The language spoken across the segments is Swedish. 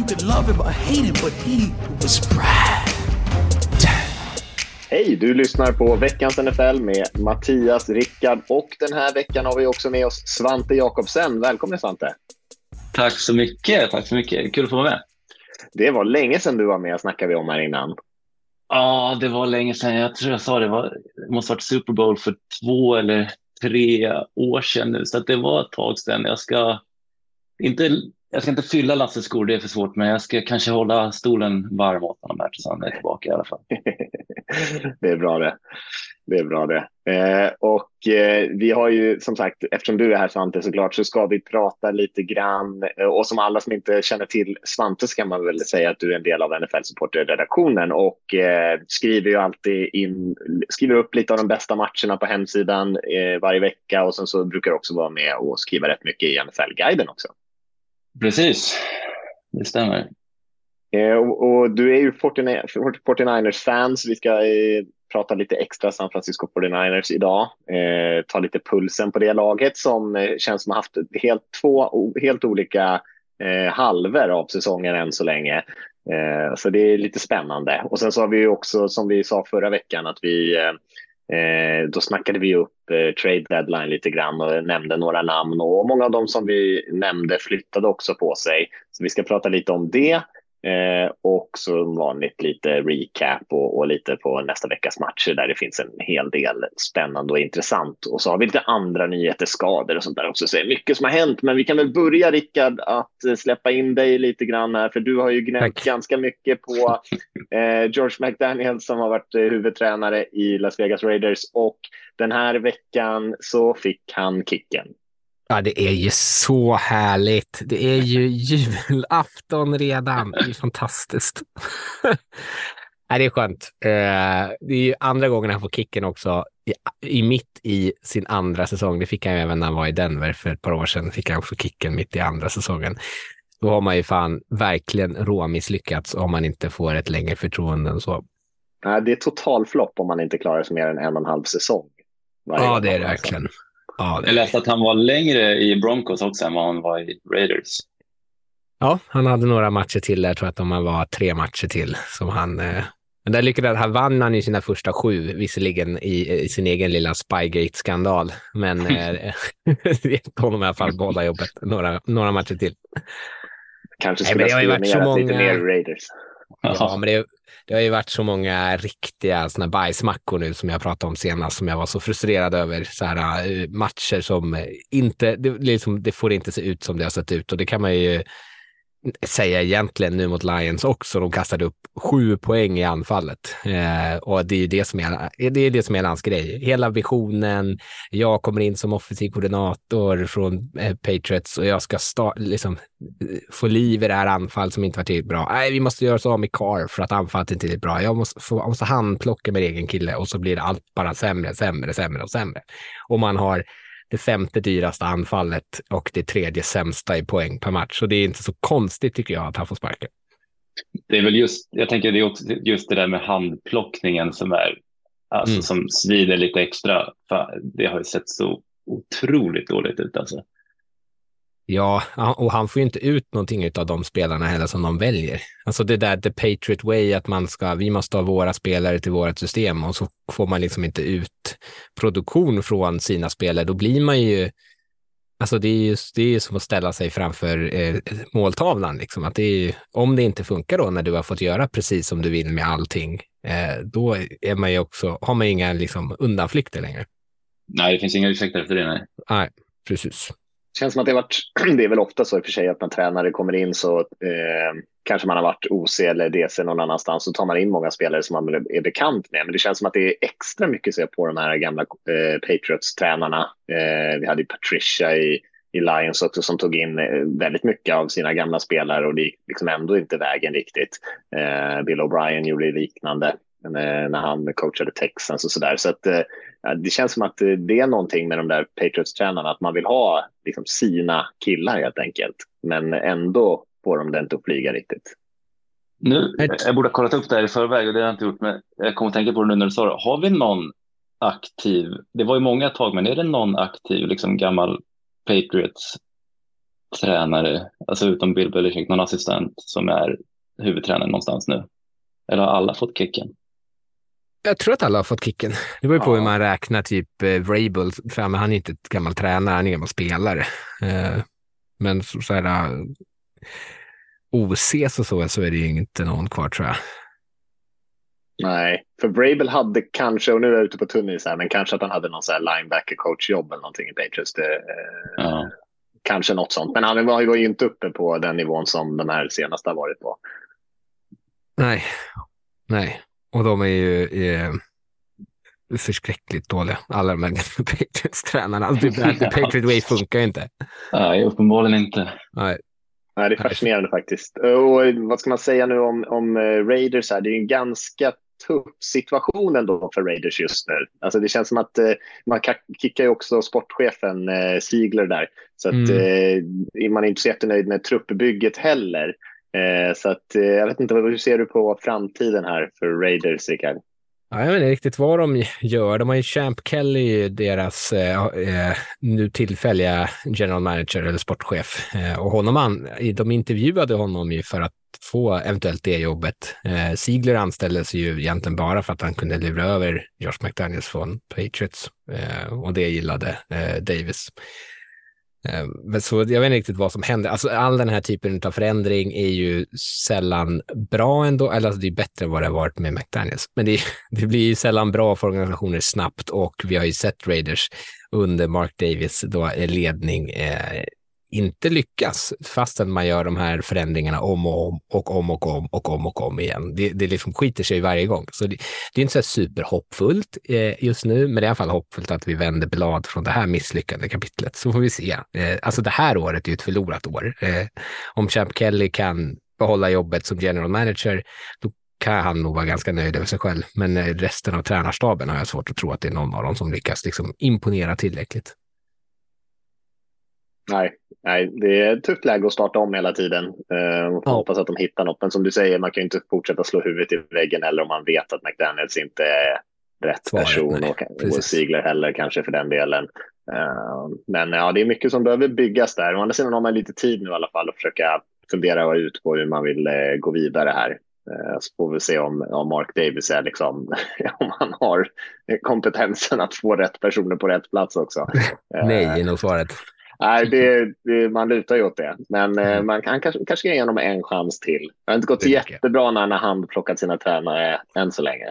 You could love him or hate him, but he was Brad. Hej, du lyssnar på veckans NFL med Mattias, Rickard och den här veckan har vi också med oss Svante Jakobsen. Välkommen Svante! Tack så mycket, tack så mycket. Kul att få vara med. Det var länge sedan du var med, snackade vi om här innan. Ja, det var länge sedan. Jag tror jag sa det, var, det måste ha varit Super Bowl för två eller tre år sedan nu, så att det var ett tag sedan. Jag ska inte, jag ska inte fylla Lasses skor, det är för svårt, men jag ska kanske hålla stolen varm åt honom här tills han är tillbaka i alla fall. det är bra det. Det är bra det. Eh, och eh, vi har ju som sagt, eftersom du är här Svante såklart, så ska vi prata lite grann. Eh, och som alla som inte känner till Svante så kan man väl säga att du är en del av NFL Supporter-redaktionen och eh, skriver ju alltid in, skriver upp lite av de bästa matcherna på hemsidan eh, varje vecka och sen så brukar du också vara med och skriva rätt mycket i NFL-guiden också. Precis, det stämmer. Eh, och, och, du är ju 49ers-fan, så vi ska eh, prata lite extra San Francisco 49ers idag. Eh, ta lite pulsen på det laget som eh, känns som har haft helt, två helt olika eh, halvor av säsongen än så länge. Eh, så det är lite spännande. Och sen så har vi också, som vi sa förra veckan, att vi eh, Eh, då snackade vi upp eh, trade deadline lite grann och nämnde några namn och många av dem som vi nämnde flyttade också på sig. Så vi ska prata lite om det. Eh, och som vanligt lite recap och, och, lite på nästa veckas matcher där det finns en hel del spännande och intressant. Och så har vi lite andra nyheter, skador och sånt där också. Så det är mycket som har hänt, men vi kan väl börja Rickard att eh, släppa in dig lite grann här, för du har ju gnällt Tack. ganska mycket på eh, George McDaniel som har varit eh, huvudtränare i Las Vegas Raiders och den här veckan så fick han kicken. Ja, det är ju så härligt. Det är ju julafton redan. Det är fantastiskt. Nej, det är skönt. Eh, det är ju andra gången han får kicken också. I, mitt i sin andra säsong. Det fick han även när han var i Denver för ett par år sedan. Fick han också kicken mitt i andra säsongen. Då har man ju fan verkligen råmisslyckats om man inte får ett längre förtroende än så. Nej, det är total flopp om man inte klarar sig mer än en och en halv säsong. Ja, det är det verkligen. Ja, det... Jag läste att han var längre i Broncos också än vad han var i Raiders. Ja, han hade några matcher till. Jag tror att de var tre matcher till som han... Eh... Men där lyckades han vann han i sina första sju, visserligen i, i sin egen lilla Spygate-skandal. Men eh, det honom i alla fall behålla jobbet några, några matcher till. Kanske skulle Nej, ha skrivit många... lite mer Raiders. Ja, men det, det har ju varit så många riktiga såna bajsmackor nu som jag pratade om senast som jag var så frustrerad över. Så här, eh, matcher som inte, det, liksom, det får inte se ut som det har sett ut och det kan man ju säga egentligen nu mot Lions också. De kastade upp sju poäng i anfallet eh, och det är ju det som är, det är det som är hans grej. Hela visionen. Jag kommer in som offensiv koordinator från eh, Patriots och jag ska start, liksom, få liv i det här anfallet som inte var tillräckligt bra. Nej, vi måste göra så av med Carr för att anfallet inte är tillräckligt bra. Jag måste, få, jag måste handplocka med egen kille och så blir allt bara sämre, sämre, sämre och sämre. Och man har det femte dyraste anfallet och det tredje sämsta i poäng per match. Så det är inte så konstigt tycker jag att han får sparken. Det är väl just, jag tänker det är också just det där med handplockningen som är, alltså mm. som svider lite extra. Det har ju sett så otroligt dåligt ut alltså. Ja, och han får ju inte ut någonting av de spelarna heller som de väljer. Alltså det där the Patriot way, att man ska, vi måste ha våra spelare till vårt system och så får man liksom inte ut produktion från sina spelare. Då blir man ju, alltså det är ju, det är ju som att ställa sig framför eh, måltavlan, liksom. att det är, om det inte funkar då när du har fått göra precis som du vill med allting, eh, då är man ju också, har man inga liksom, undanflykter längre. Nej, det finns inga ursäkter efter det. Nej, nej precis känns som att det, varit, det är väl ofta så i och för sig att när tränare kommer in så eh, kanske man har varit OC eller DC någon annanstans så tar man in många spelare som man är bekant med. Men det känns som att det är extra mycket att se på de här gamla eh, Patriots-tränarna. Eh, vi hade Patricia i i Lions också som tog in eh, väldigt mycket av sina gamla spelare och det gick liksom ändå inte vägen riktigt. Eh, Bill O'Brien gjorde liknande eh, när han coachade Texans och sådär. Så att det känns som att det är någonting med de där Patriots-tränarna, att man vill ha liksom, sina killar helt enkelt. Men ändå får de det inte att flyga riktigt. Nu, jag borde ha kollat upp det här i förväg och det har jag inte gjort, men jag kommer att tänka på det nu när du sa det. Har vi någon aktiv, det var ju många tag, men är det någon aktiv liksom gammal Patriots tränare, alltså utom Bill Belichick, någon assistent som är huvudtränare någonstans nu? Eller har alla fått kicken? Jag tror att alla har fått kicken. Det beror på ja. hur man räknar, typ eh, Vrabel, för han är inte ett gammal tränare, han är en gammal spelare. Eh, men så, så här, OCs och så, så är det ju inte någon kvar tror jag. Nej, för Vrabel hade kanske, och nu är jag ute på tunn här, men kanske att han hade någon så här linebacker coach-jobb eller någonting i Patriots. Eh, ja. Kanske något sånt, men han var, var ju inte uppe på den nivån som de här senaste har varit på. Nej, nej, och de är ju är förskräckligt dåliga, alla de här Patriots-tränarna. Alltså, The Patriot Way funkar ju inte. Nej, uppenbarligen inte. Nej. Nej, det är fascinerande faktiskt. Och vad ska man säga nu om, om eh, Raiders här? Det är en ganska tuff situation ändå för Raiders just nu. Alltså det känns som att eh, man kickar ju också sportchefen eh, Ziegler där. Så att mm. eh, man är inte så jättenöjd med truppbygget heller. Eh, så att eh, jag vet inte, hur ser du på framtiden här för Raiders, Rickard? Ja, jag vet inte riktigt vad de gör. De har ju Champ Kelly, deras eh, eh nu tillfälliga general manager eller sportchef. Eh, och honom an, de intervjuade honom ju för att få eventuellt det jobbet. Eh, Ziegler anställdes ju egentligen bara för att han kunde lura över Josh McDaniels från Patriots eh, och det gillade eh, Davis. Ehm, så jag vet inte riktigt vad som händer. Alltså, all den här typen av förändring är ju sällan bra ändå, eller alltså, det är bättre än vad det har varit med McDaniels. Men det, det blir ju sällan bra för organisationer snabbt och vi har ju sett Raiders under Mark Davis då eh, ledning eh, inte lyckas fastän man gör de här förändringarna om och om och om och om och om och om igen. Det, det liksom skiter sig varje gång. Så det, det är inte så superhoppfullt eh, just nu, men det är i alla fall hoppfullt att vi vänder blad från det här misslyckade kapitlet. Så får vi se. Eh, alltså det här året är ju ett förlorat år. Eh, om Champ Kelly kan behålla jobbet som general manager, då kan han nog vara ganska nöjd över sig själv. Men eh, resten av tränarstaben har jag svårt att tro att det är någon av dem som lyckas liksom imponera tillräckligt. Nej, nej, det är ett tufft läge att starta om hela tiden. Uh, ja. Hoppas att de hittar något. Men som du säger, man kan ju inte fortsätta slå huvudet i väggen eller om man vet att McDaniels inte är rätt Svaret, person nej, och, och Ziegler heller kanske för den delen. Uh, men ja, det är mycket som behöver byggas där. Å andra sidan har man lite tid nu i alla fall att försöka fundera ut på hur man vill uh, gå vidare här. Så får vi se om, om Mark Davis är liksom, om han har kompetensen att få rätt personer på rätt plats också. Nej, är nog svaret. Nej, det, det, man lutar ju åt det. Men eh, mm. man kan kanske, kanske ge honom en chans till. Det har inte gått jättebra när han har handplockat sina tränare än så länge.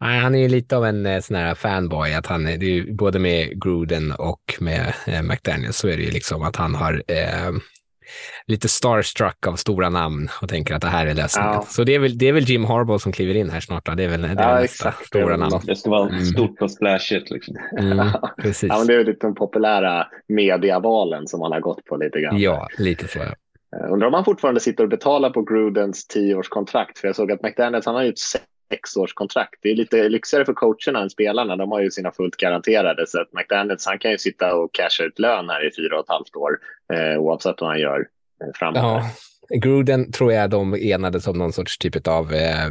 Nej, han är ju lite av en eh, sån här fanboy, att han det är både med Gruden och med eh, McDaniel så är det ju liksom att han har eh, lite starstruck av stora namn och tänker att det här är lösningen. Ja. Så det är, väl, det är väl Jim Harbaugh som kliver in här snart. Då. Det är väl det är ja, nästa stora namn. Det ska vara mm. stort och splashigt. Liksom. Mm, precis. Ja, men det är lite de populära mediavalen som man har gått på lite grann. Ja, lite så. Ja. Eh, undrar om han fortfarande sitter och betalar på Grudens tioårskontrakt. För jag såg att McDaniels han har ju ett sexårskontrakt. Det är lite lyxigare för coacherna än spelarna. De har ju sina fullt garanterade. Så att McDaniels han kan ju sitta och casha ut lön här i fyra och ett halvt år eh, oavsett vad han gör eh, framåt. Ja. Gruden tror jag de enades som någon sorts typ av eh,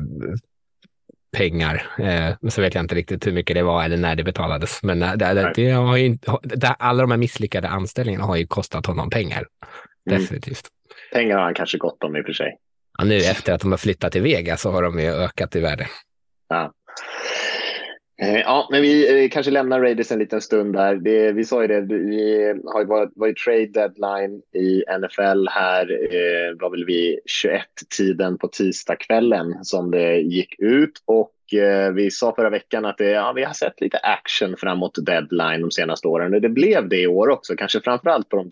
pengar. Eh, så vet jag inte riktigt hur mycket det var eller när det betalades. Men eh, det, det, det har ju, det, alla de här misslyckade anställningarna har ju kostat honom pengar. Mm. Definitivt. Mm. Pengar har han kanske gott om i och för sig. Ja, nu efter att de har flyttat till Vegas så har de ju ökat i värde. Ja. Eh, ja, men eh, vi kanske lämnar Raiders en liten stund där. Det, vi sa ju det, vi har ju varit, varit trade deadline i NFL här. Eh, var väl vid 21-tiden på tisdagskvällen som det gick ut. Och eh, vi sa förra veckan att det, ja, vi har sett lite action framåt deadline de senaste åren. Och det blev det i år också, kanske framför allt på de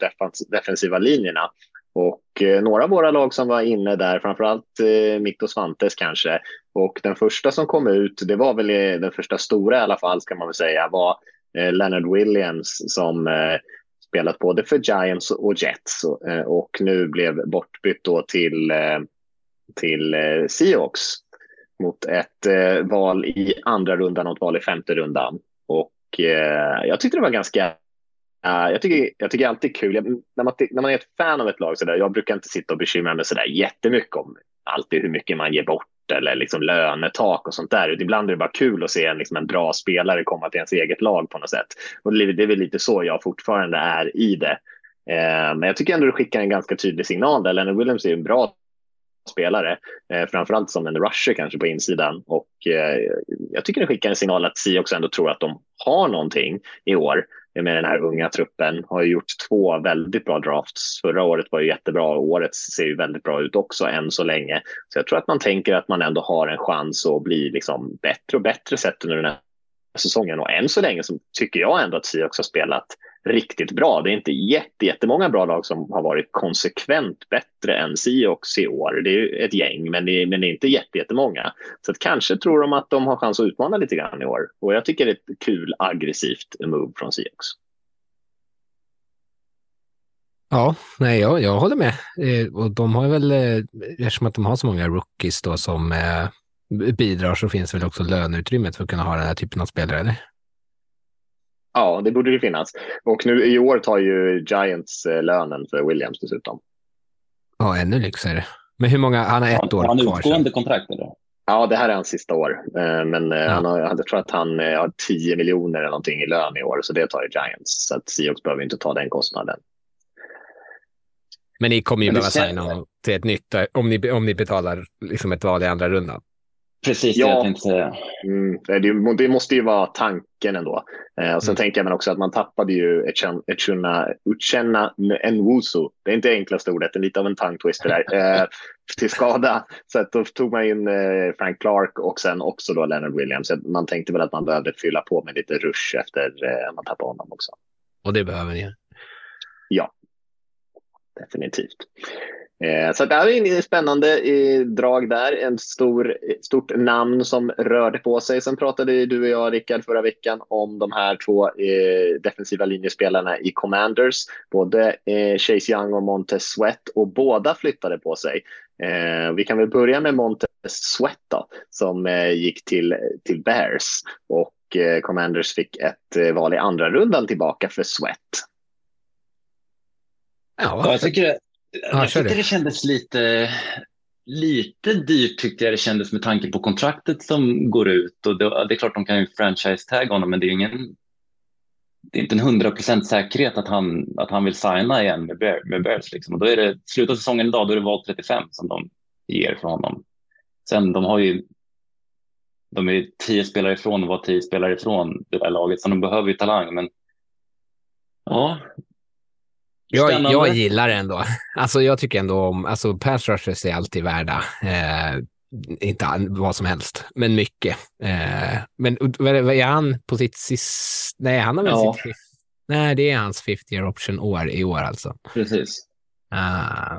defensiva linjerna. Och eh, några av våra lag som var inne där, framförallt eh, mitt och Svantes kanske. Och den första som kom ut, det var väl eh, den första stora i alla fall, ska man väl säga, var eh, Leonard Williams som eh, spelat både för Giants och Jets och, eh, och nu blev bortbytt då till, eh, till eh, Seahawks mot ett eh, val i andra rundan och ett val i femte rundan. Och eh, jag tyckte det var ganska Uh, jag, tycker, jag tycker alltid det är kul, jag, när, man, när man är ett fan av ett lag, så där, jag brukar inte sitta och bekymra mig så där jättemycket om alltid hur mycket man ger bort eller liksom lönetak och sånt där. Ibland är det bara kul att se en, liksom en bra spelare komma till ens eget lag på något sätt. Och det är väl lite så jag fortfarande är i det. Eh, men jag tycker ändå det skickar en ganska tydlig signal där Lennon Williams är en bra spelare, eh, framförallt som en rusher kanske på insidan. Och eh, jag tycker det skickar en signal att Si också ändå tror att de har någonting i år med den här unga truppen. Har ju gjort två väldigt bra drafts. Förra året var ju jättebra och året ser ju väldigt bra ut också än så länge. Så jag tror att man tänker att man ändå har en chans att bli liksom bättre och bättre sett under den här säsongen. Och än så länge så tycker jag ändå att Seahawks har spelat riktigt bra. Det är inte jätte, jättemånga bra lag som har varit konsekvent bättre än Seahawks i år. Det är ett gäng, men det är, men det är inte jätte, jättemånga. Så att kanske tror de att de har chans att utmana lite grann i år. Och jag tycker det är ett kul, aggressivt move från Seahawks. Ja, nej, jag, jag håller med. Eh, och de har väl, eh, eftersom att de har så många rookies då som eh, bidrar så finns väl också löneutrymmet för att kunna ha den här typen av spelare, eller? Ja, det borde det finnas. Och nu i år tar ju Giants eh, lönen för Williams dessutom. Ja, ännu lyxigare. Men hur många, han har ett han, år han kvar. utgående kontrakt eller? Ja, det här är hans sista år. Eh, men eh, Ja. han har, jag tror att han har 10 miljoner eller någonting i lön i år, så det tar ju Giants. Så att Seahawks behöver inte ta den kostnaden. Men ni kommer ju behöva signa honom till ett nytt, om ni, om ni betalar liksom ett val i andra rundan. Precis Ja. det jag tänkte säga. Mm, det, det måste ju vara tanken ändå. Eh, och sen Mm. tänker jag men också att man tappade ju Echuna, Uchenna Nwusu. Det är inte det enklaste ordet, det är lite av en tongue twister där. Eh, till skada. Så att då tog man in eh, Frank Clark och sen också då Leonard Williams. Så Man tänkte väl att man behövde fylla på med lite rush efter eh, man tappade honom också. Och det behöver ni. definitivt. Eh, så det är en spännande eh, drag där. En stor, stort namn som rörde på sig. Sen pratade du och jag, Rickard, förra veckan om de här två eh, defensiva linjespelarna i Commanders. Både Chase Young och Montez Sweat och båda flyttade på sig. Vi kan väl börja med Montez Sweat då, som gick till, till Bears och Commanders fick ett val i andra rundan tillbaka för Sweat. Ja, Ja, jag tycker, Ja, jag tyckte det kändes lite, lite dyrt tyckte jag det kändes med tanke på kontraktet som går ut. Och det, det är klart de kan ju franchise-tagga honom, men det är ingen det är inte en hundra procent säkerhet att han, att han vill signa igen med, Bear, med Bears. Liksom. Och då är det slutar säsongen idag, då är det val 35 som de ger för honom. Sen de har ju de är tio spelare ifrån och var tio spelare ifrån det där laget, så de behöver ju talang. Men ja, Spännande. jag gillar det ändå. Alltså jag tycker ändå om, alltså pass rushers är alltid värda. Eh, inte vad som helst, men mycket. Eh, men är- han på sitt sist? Nej, han har väl Ja. sitt? Nej, det är hans fifth year option år i år alltså. precis. Ah.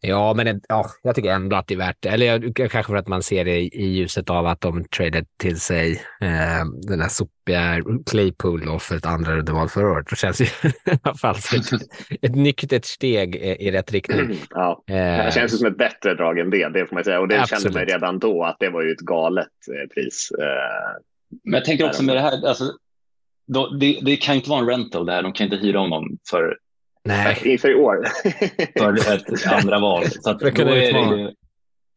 Ja, men det, ja, jag tycker ändå att det är värt det. Eller jag, kanske för att man ser det i, i ljuset av att de traded till sig eh, den här sopiga Claypool då för ett andra rundeval förra året. Det känns ju i alla fall som ett, ett nyktert steg i, i rätt riktning. Ja. Det Eh, här känns ju som ett bättre drag än det, det får man säga. Och det Absolut. kände man redan då att det var ju ett galet eh, pris. Eh, Men jag tänker också med det här, alltså, då, det, det kan inte vara en rental det här. De kan inte hyra honom för, nej, inför i år. för ett andra val. Så, att då är det ju,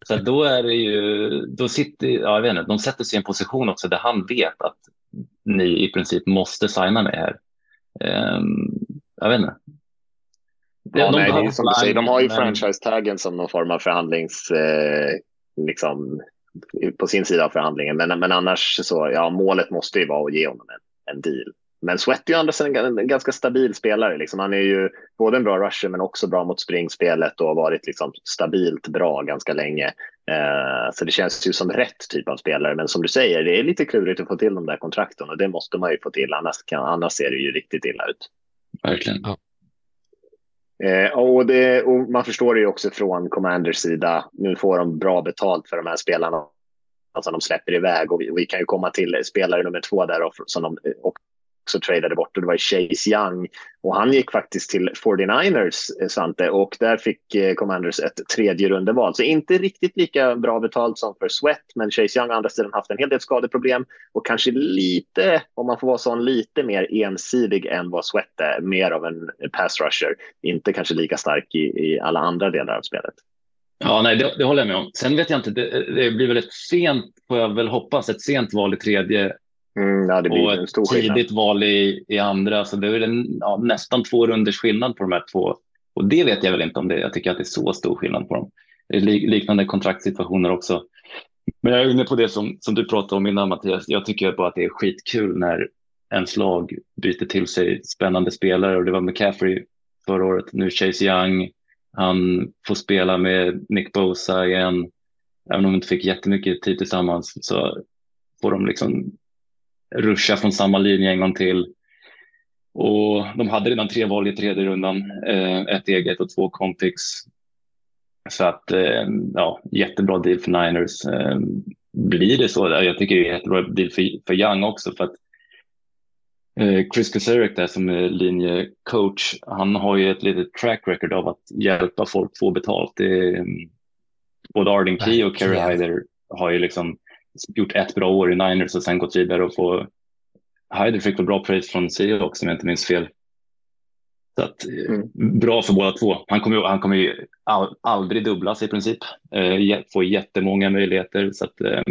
så att då är det ju, då sitter, ja, jag vet inte, de sätter sig i en position också där han vet att ni i princip måste signa mig här. Ehm, jag vet inte. ja, nej, det är behöver ju som du säger, de har ju men- franchise-taggen som någon form av förhandlings... Eh, liksom, på sin sida av förhandlingen. Men, men annars så, ja, målet måste ju vara att ge honom en, en deal. Men Sweat är andra sidan en, ganska stabil spelare. Liksom. Han är ju både en bra rusher men också bra mot springspelet och har varit liksom stabilt bra ganska länge. Eh, så det känns ju som rätt typ av spelare. Men som du säger, det är lite klurigt att få till de där kontrakten och det måste man ju få till. Annars, kan, annars ser det ju riktigt illa ut. Verkligen. Eh, och, det, och man förstår det ju också från Commanders sida. Nu får de bra betalt för de här spelarna. Alltså de släpper iväg och vi, och vi kan ju komma till spelare nummer två där och, som de också tradade bort och det var Chase Young. Och han gick faktiskt till 49ers, eh, Svante, och där fick eh, Commanders ett tredje rundeval. Så inte riktigt lika bra betalt som för Sweat, men Chase Young har andra sidan haft en hel del skadeproblem och kanske lite, om man får vara sån, lite mer ensidig än vad Sweat är. Mer av en pass rusher, inte kanske lika stark i, i alla andra delar av spelet. Ja, nej, det, det, håller jag med om. Sen vet jag inte, det, det blir väl ett sent, får jag väl hoppas, ett sent val i tredje mm, ja, det blir och en stor ett tidigt skillnad. val i, i andra. Så det är en, ja, nästan två runders skillnad på de här två. Och det vet jag väl inte om det Jag tycker att det är så stor skillnad på dem. Liknande kontraktssituationer också. Men jag är inne på det som, som du pratade om innan Mattias. Jag tycker bara att det är skitkul när ens lag byter till sig spännande spelare och det var McCaffrey förra året, nu Chase Young. Han får spela med Nick Bosa igen. Även om de inte fick jättemycket tid tillsammans så får de liksom ruscha från samma linje en gång till. Och de hade redan tre val i tredje rundan, eh, ett eget och två compix. Så att eh, ja, jättebra deal för Niners. Eh, blir det så? Jag tycker det är jättebra deal för, för Young också för att Chris Kacerek där som är linjecoach, han har ju ett litet track record av att hjälpa folk få betalt. Det är, både Arden Key och Kerry Hyder har ju liksom gjort ett bra år i Niners och sen gått vidare och få Hyder fick väl bra praise från Seahawks om jag inte minns fel. Så att, mm. Bra för båda två. Han kommer han kommer ju all, aldrig dubblas i princip. Eh, få jättemånga möjligheter. Så att, eh,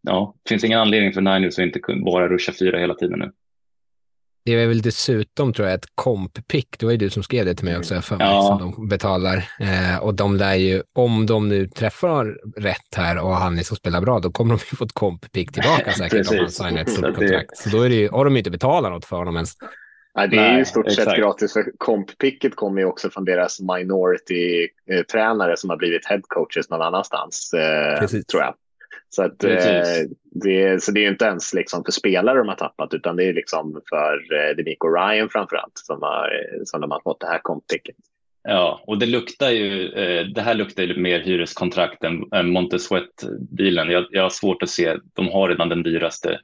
ja, det finns ingen anledning för Niners att inte bara ruscha fyra hela tiden nu. Det är väl dessutom tror jag ett komp-pick. Det var ju du som skrev det till mig också för mig, ja. som de betalar. Eh, och de lär ju, om de nu träffar rätt här och han liksom spelar bra, då kommer de ju få ett komp-pick tillbaka säkert om han signar ett stort kontrakt. Så då är det ju, har de ju inte betalat något för honom ens. Nej, det är ju i stort Nej, sett gratis, för komp-picket kommer ju också från deras minority-tränare som har blivit head coaches någon annanstans, eh, tror jag. Så, att, eh, det, så det är inte ens liksom för spelare de har tappat utan det är liksom för eh, Demico Ryan framför allt som, har, som de har fått det här kompticket. Ja, och det luktar ju, eh, det här luktar ju mer hyreskontrakt än, än Montessuet-bilen. Jag, jag har svårt att se, de har redan den dyraste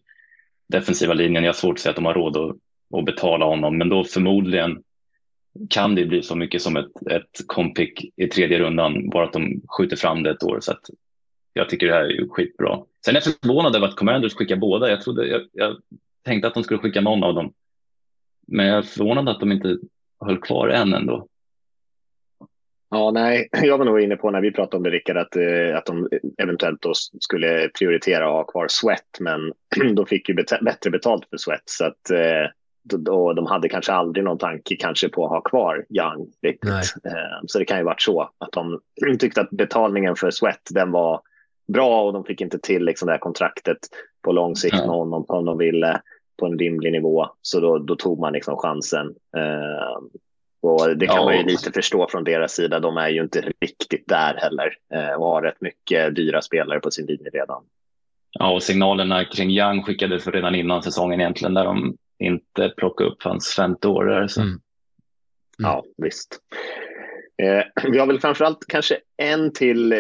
defensiva linjen. Jag har svårt att se att de har råd att, att betala honom, men då förmodligen kan det bli så mycket som ett, ett kompick i tredje rundan, bara att de skjuter fram det ett år. Så att jag tycker det här är skitbra. Sen är jag förvånad över att Commanders skickar båda. Jag, trodde, jag, jag tänkte att de skulle skicka någon av dem. Men jag är förvånad att de inte höll kvar en ändå. Ja, nej, jag var nog inne på när vi pratade om det, Rickard, att, eh, att de eventuellt då skulle prioritera att ha kvar Sweat, men de fick ju bet bättre betalt för Sweat, så att eh, då, de hade kanske aldrig någon tanke kanske på att ha kvar Young. Riktigt. Eh, så det kan ju varit så att de tyckte att betalningen för Sweat, den var bra och de fick inte till liksom det här kontraktet på lång sikt med honom om de ville på en rimlig nivå. Så då, då tog man liksom chansen. Eh, och det kan ja. man ju lite förstå från deras sida. De är ju inte riktigt där heller eh, och har rätt mycket dyra spelare på sin linje redan. Ja, och signalerna kring Young skickades redan innan säsongen egentligen där de inte plockade upp hans femte år. Så. Mm. Mm. Ja, visst. Eh, vi har väl framförallt kanske en till eh,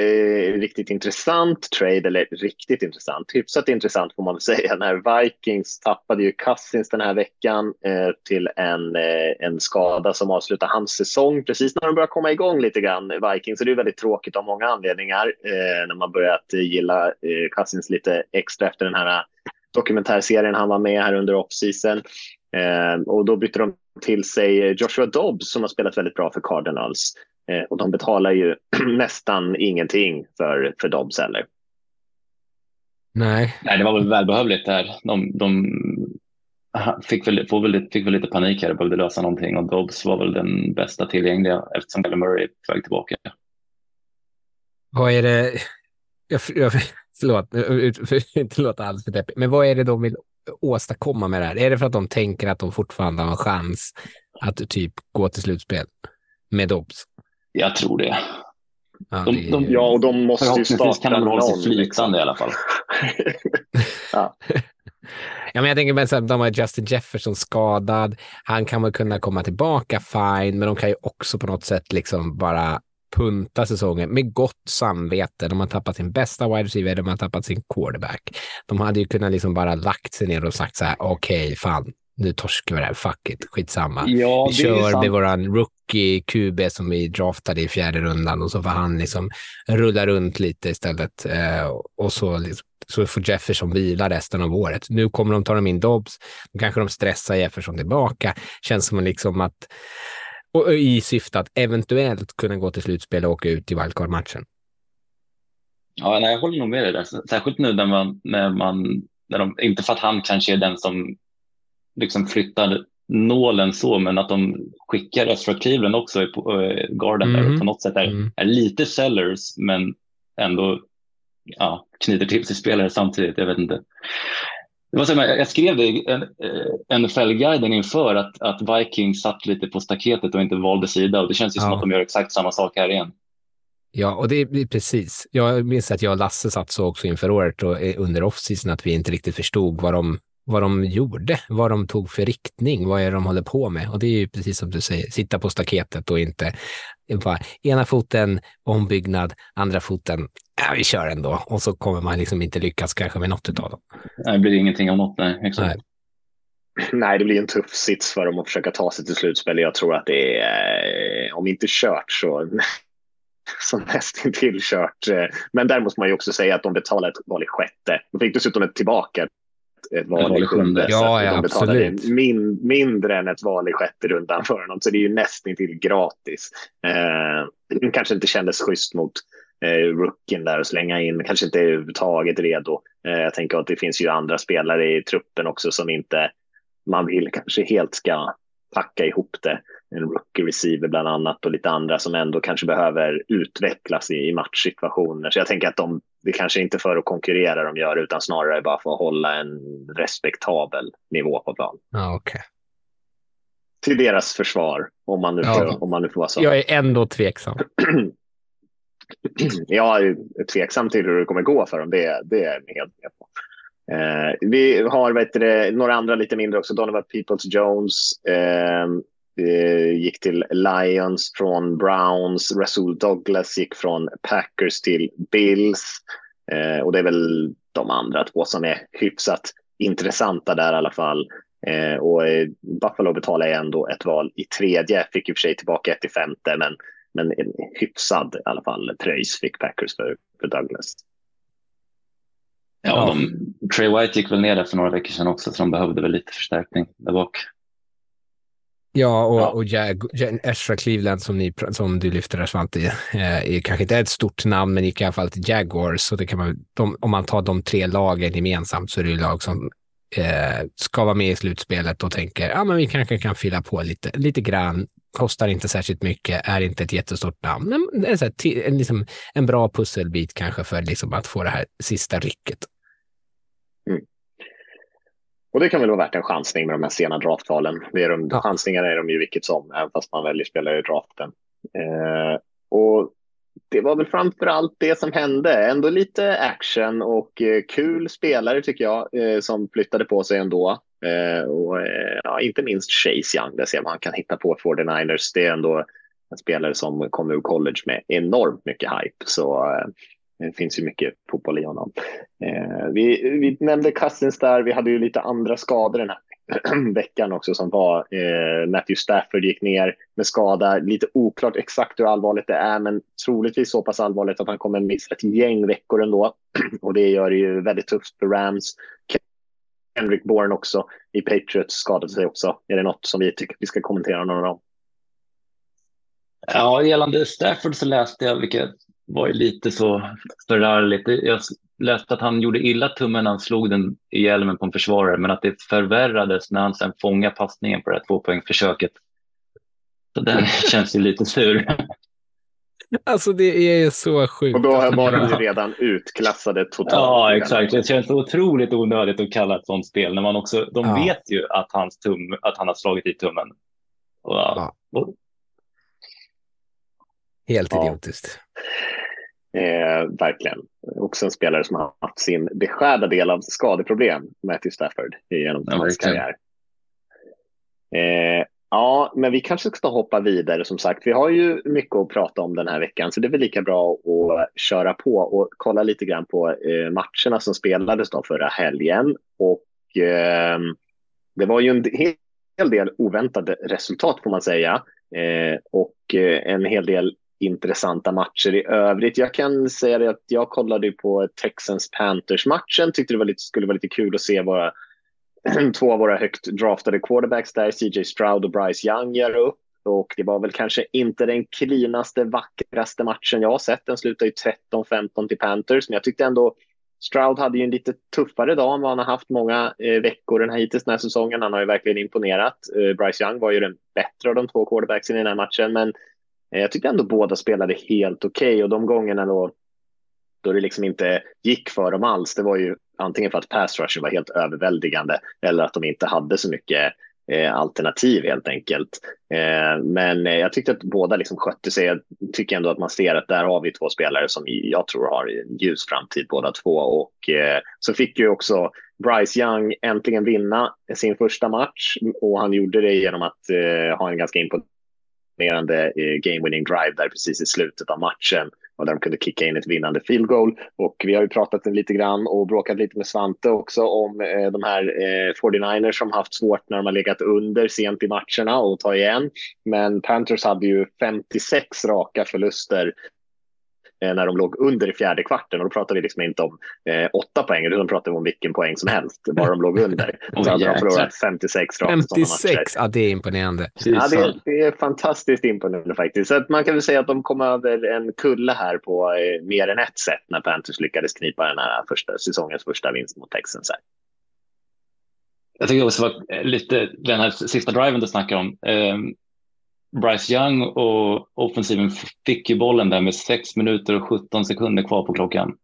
riktigt intressant trade, eller riktigt intressant, hyfsat intressant får man väl säga, när Vikings tappade ju Cousins den här veckan eh, till en, eh, en skada som avslutar hans säsong precis när de börjar komma igång lite grann, Vikings. Så det är väldigt tråkigt av många anledningar eh, när man börjat gilla eh, Cousins lite extra efter den här eh, dokumentärserien han var med här under offseason. Eh, och då bytte de till sig Joshua Dobbs som har spelat väldigt bra för Cardinals. Eh, och de betalar ju nästan ingenting för, för Dobbs heller. Nej. Nej, det var väl välbehövligt där. De, de fick, väl, får väl, fick väl lite panik här och behövde lösa någonting och Dobbs var väl den bästa tillgängliga eftersom Kyler Murray är på väg tillbaka. Vad är det? Jag, jag, förlåt, inte låta alls för deppigt, men vad är det de vill åstadkomma med det här? Är det för att de tänker att de fortfarande har en chans att typ gå till slutspel med Dobbs? Jag tror det. Ja, de, de, ja och de måste ju starta kan de hålla sig flytande liksom. i alla fall. ja. Ja, men jag tänker med att de har Justin Jefferson skadad. Han kan väl kunna komma tillbaka fine, men de kan ju också på något sätt liksom bara punta säsongen med gott samvete. De har tappat sin bästa wide receiver, de har tappat sin quarterback. De hade ju kunnat liksom bara lagt sig ner och sagt så här, okej, okay, fan, nu torskar vi det här, fuck it, skitsamma. Ja, vi kör med våran rookie QB som vi draftade i fjärde rundan och så får han liksom rulla runt lite istället. Eh, och så, liksom, så får Jefferson vila resten av året. Nu kommer de ta dem in Dobbs, då kanske de stressar Jefferson tillbaka. Känns som liksom att, och i syfte att eventuellt kunna gå till slutspel och åka ut i wildcard-matchen. Ja, nej, jag håller nog med dig där. Särskilt nu när man, när man när de, inte för att han kanske är den som liksom flyttar nålen så, men att de skickar Ezra Cleveland också i äh, garden där Mhm. och på något sätt är, Mm. är lite sellers, men ändå ja, knyter till sig spelare samtidigt. Jag vet inte. Det var så, här, jag skrev det i en- eh, NFL-guiden inför att, att Vikings satt lite på staketet och inte valde sida och det känns ju som Ja. att de gör exakt samma sak här igen. Ja, och det är precis. Jag minns att jag och Lasse satt så också inför året och eh, under off-season att vi inte riktigt förstod vad de, vad de gjorde, vad de tog för riktning, vad är det de håller på med. Och det är ju precis som du säger, sitta på staketet och inte bara ena foten ombyggnad, andra foten, ja, vi kör ändå. Och så kommer man liksom inte lyckas kanske med något av dem. Nej, Det blir ingenting av något. Nej, exakt. Nej. Nej, det blir en tuff sits för dem att försöka ta sig till slutspel. Jag tror att det är, eh, om inte kört så, så nästintill kört. Eh, Men där måste man ju också säga att de betalar ett val i sjätte. De fick dessutom ett tillbaka ett val i sjunde. Ja, att ja, absolut. min, mindre än ett val i sjätte rundan för honom. Så det är ju nästintill gratis. Eh, kanske inte kändes schysst mot eh, rookien där och slänga in, kanske inte överhuvudtaget redo. Eh, jag tänker att det finns ju andra spelare i truppen också som inte man vill kanske helt ska packa ihop det. En rookie receiver bland annat och lite andra som ändå kanske behöver utvecklas i, i matchsituationer. Så jag tänker att de, det kanske inte för att konkurrera de gör utan snarare bara för att hålla en respektabel nivå på plan. Ja, okej. Till deras försvar, om man nu, Ja. får, om man nu får vara så. Jag är ändå tveksam. Jag är tveksam till hur det kommer gå för dem. Det, det är jag helt med på. Eh, vi har vet du, några andra lite mindre också. Donovan Peoples-Jones eh, eh, gick till Lions från Browns. Rasul Douglas gick från Packers till Bills. Eh, och det är väl de andra två som är hyfsat intressanta där i alla fall. Eh, och eh, Buffalo betalar ju ändå ett val i tredje. Fick i och för sig tillbaka ett i femte, men men en hyfsad i alla fall pröjs fick Packers för, för Douglas. Ja, Ja. De, Trey White gick väl ner där för några veckor sedan också, så de behövde väl lite förstärkning där bak. Ja, och, Ja. och Jag, Jag, Ezra Cleveland som, ni, som du lyfter där Svante, eh, är kanske inte ett stort namn, men gick i alla fall till Jaguars. Så det kan man, de, om man tar de tre lagen gemensamt så är det ju lag som eh, ska vara med i slutspelet och tänker ja, men vi kanske kan fylla på lite, lite grann. Kostar inte särskilt mycket, är inte ett jättestort namn, men det är så här, ti- en, liksom, en bra pusselbit kanske för liksom att få det här sista rycket. Och det kan väl vara värt en chansning med de här sena draftvalen. Det är de, Ja. Chansningar är de ju vilket som, även fast man väljer spelare i draften. Eh, och det var väl framför allt det som hände. Ändå lite action och eh, kul spelare tycker jag eh, som flyttade på sig ändå. Eh, och, eh, ja, inte minst Chase Young, det ser man han kan hitta på 49ers. Det är ändå en spelare som kommer ur college med enormt mycket hype. Så eh, det finns ju mycket fotboll i honom. Eh, vi, vi nämnde Cousins där. Vi hade ju lite andra skador den här veckan också som var eh, Matthew Stafford gick ner med skada. Lite oklart exakt hur allvarligt det är, men troligtvis så pass allvarligt att han kommer missa ett gäng veckor ändå. Och det gör det ju väldigt tufft för Rams. Henrik Bourne också i Patriots skadade sig också. Är det något som vi tycker vi ska kommentera någon av dem? Ja, gällande Stafford så läste jag, vilket var ju lite så förargligt. Jag läste att han gjorde illa tummen när han slog den i hjälmen på en försvarare, men att det förvärrades när han sen fångade passningen på det här tvåpoängsförsöket. Så den känns ju lite sur. Alltså det är så sjukt. Och då var de ju redan utklassade totalt. Ja, exakt. Det känns otroligt onödigt att kalla ett sånt spel när man också, de Ja. vet ju att, hans tum, att han har slagit i tummen. Och, Ja. och, Helt Ja. Eh, verkligen. Också en spelare som har haft sin beskärda del av skadeproblem, Matthew Stafford, genom Ja, hans karriär. Eh, ja, men vi kanske ska hoppa vidare. Som sagt, vi har ju mycket att prata om den här veckan, så det är väl lika bra att köra på och kolla lite grann på eh, matcherna som spelades då förra helgen. Och ehm, det var ju en hel del oväntade resultat får man säga. Eh, och eh, en hel del intressanta matcher i övrigt. Jag kan säga det att jag kollade på Texans Panthers-matchen, tyckte det var lite, skulle vara lite kul att se våra, två av våra högt draftade quarterbacks där, CJ Stroud och Bryce Young, göra upp. Och det var väl kanske inte den cleanaste, vackraste matchen jag har sett. Den slutade ju 13-15 till Panthers, men jag tyckte ändå Stroud hade ju en lite tuffare dag än vad han har haft många eh, veckor den här hittills den här säsongen. Han har ju verkligen imponerat. Eh, Bryce Young var ju den bättre av de två quarterbacksen i den här matchen, men Eh, jag tyckte ändå båda spelade helt okej okay. och de gångerna då, då det liksom inte gick för dem alls, det var ju antingen för att pass rushen var helt överväldigande eller att de inte hade så mycket eh, alternativ helt enkelt. Eh, men eh, jag tyckte att båda liksom skötte sig. Jag tycker ändå att man ser att där har vi två spelare som jag tror har en ljus framtid båda två. Och eh, så fick ju också Bryce Young äntligen vinna sin första match och han gjorde det genom att eh, ha en ganska imponerande imponerande eh, game winning drive där precis i slutet av matchen och där de kunde kicka in ett vinnande field goal. Och vi har ju pratat lite grann och bråkat lite med Svante också om eh, de här eh, 49ers som haft svårt när de har legat under sent i matcherna och ta igen. Men Panthers hade ju 56 raka förluster när de låg under i fjärde kvarten. Och då pratar vi liksom inte om eh, åtta poäng, utan pratar vi om vilken poäng som helst, bara de låg under. Och så hade de förlorat 56 rakt 56, ja det är imponerande. Ja, det, är, det är fantastiskt imponerande faktiskt. Så att man kan väl säga att de kom över en kulle här på eh, mer än ett sätt när Panthers lyckades knipa den här första, säsongens första vinst mot Texans. Här. Jag tycker också var lite den här sista driven du snackar om. Bryce Young och offensiven fick ju bollen där med 6 minuter och 17 sekunder kvar på klockan.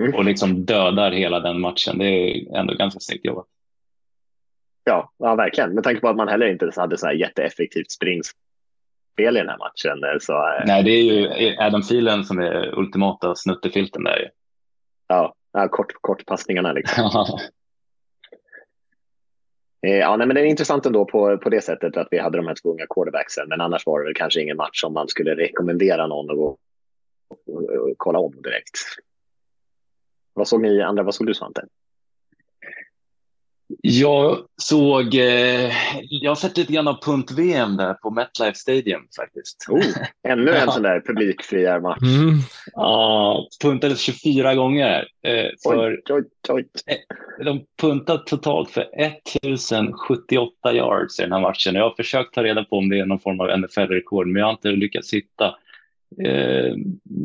Mm. Och liksom dödar hela den matchen. Det är ändå ganska snyggt jobbat. Ja, ja, verkligen. Med tanke på att man heller inte hade så här jätteeffektivt springspel i den här matchen. Så, eh, Nej, det är ju Adam Thielen som är ultimata snuttefilten där. Ja, ja kort, kortpassningarna liksom. Eh, ja, nej, men det är intressant ändå på, på det sättet att vi hade de här två unga quarterbacksen, men annars var det väl kanske ingen match som man skulle rekommendera någon att gå och kolla om direkt. Vad såg ni andra? Vad såg du Svante? Jag såg, eh, jag har sett lite grann av punt-VM där på MetLife Stadium faktiskt. Oh, ännu en sån där publikfriarmatch. Mm. Ja, puntades 24 gånger. Eh, för, oj, oj, oj. Eh, de puntade totalt för 1078 yards i den här matchen. Jag har försökt ta reda på om det är någon form av NFL-rekord, men jag har inte lyckats hitta eh,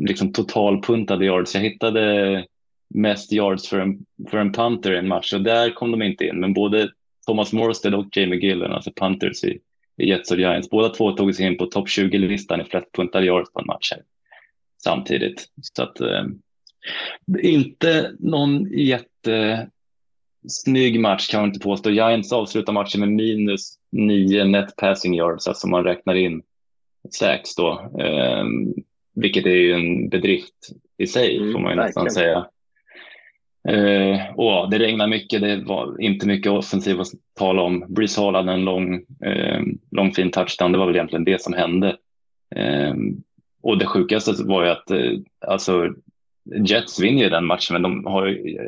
liksom totalpuntade yards. Jag hittade mest yards för en, för en punter i en match och där kom de inte in. Men både Thomas Morstead och Jamie Gillen, alltså punters i, i Jets och Giants, båda två tog sig in på topp 20-listan i flest puntade yards på en match här, samtidigt. Så att eh, inte någon jättesnygg match kan man inte påstå. Giants avslutar matchen med minus nio net passing yards, alltså man räknar in sex då, eh, vilket är ju en bedrift i sig mm, får man ju nästan säga. Eh, och det regnar mycket, det var inte mycket offensiv att tala om. Breeze Hall hade en lång, eh, lång fin touchdown, det var väl egentligen det som hände. Eh, och det sjukaste var ju att eh, alltså, Jets vinner ju den matchen, men de har, eh,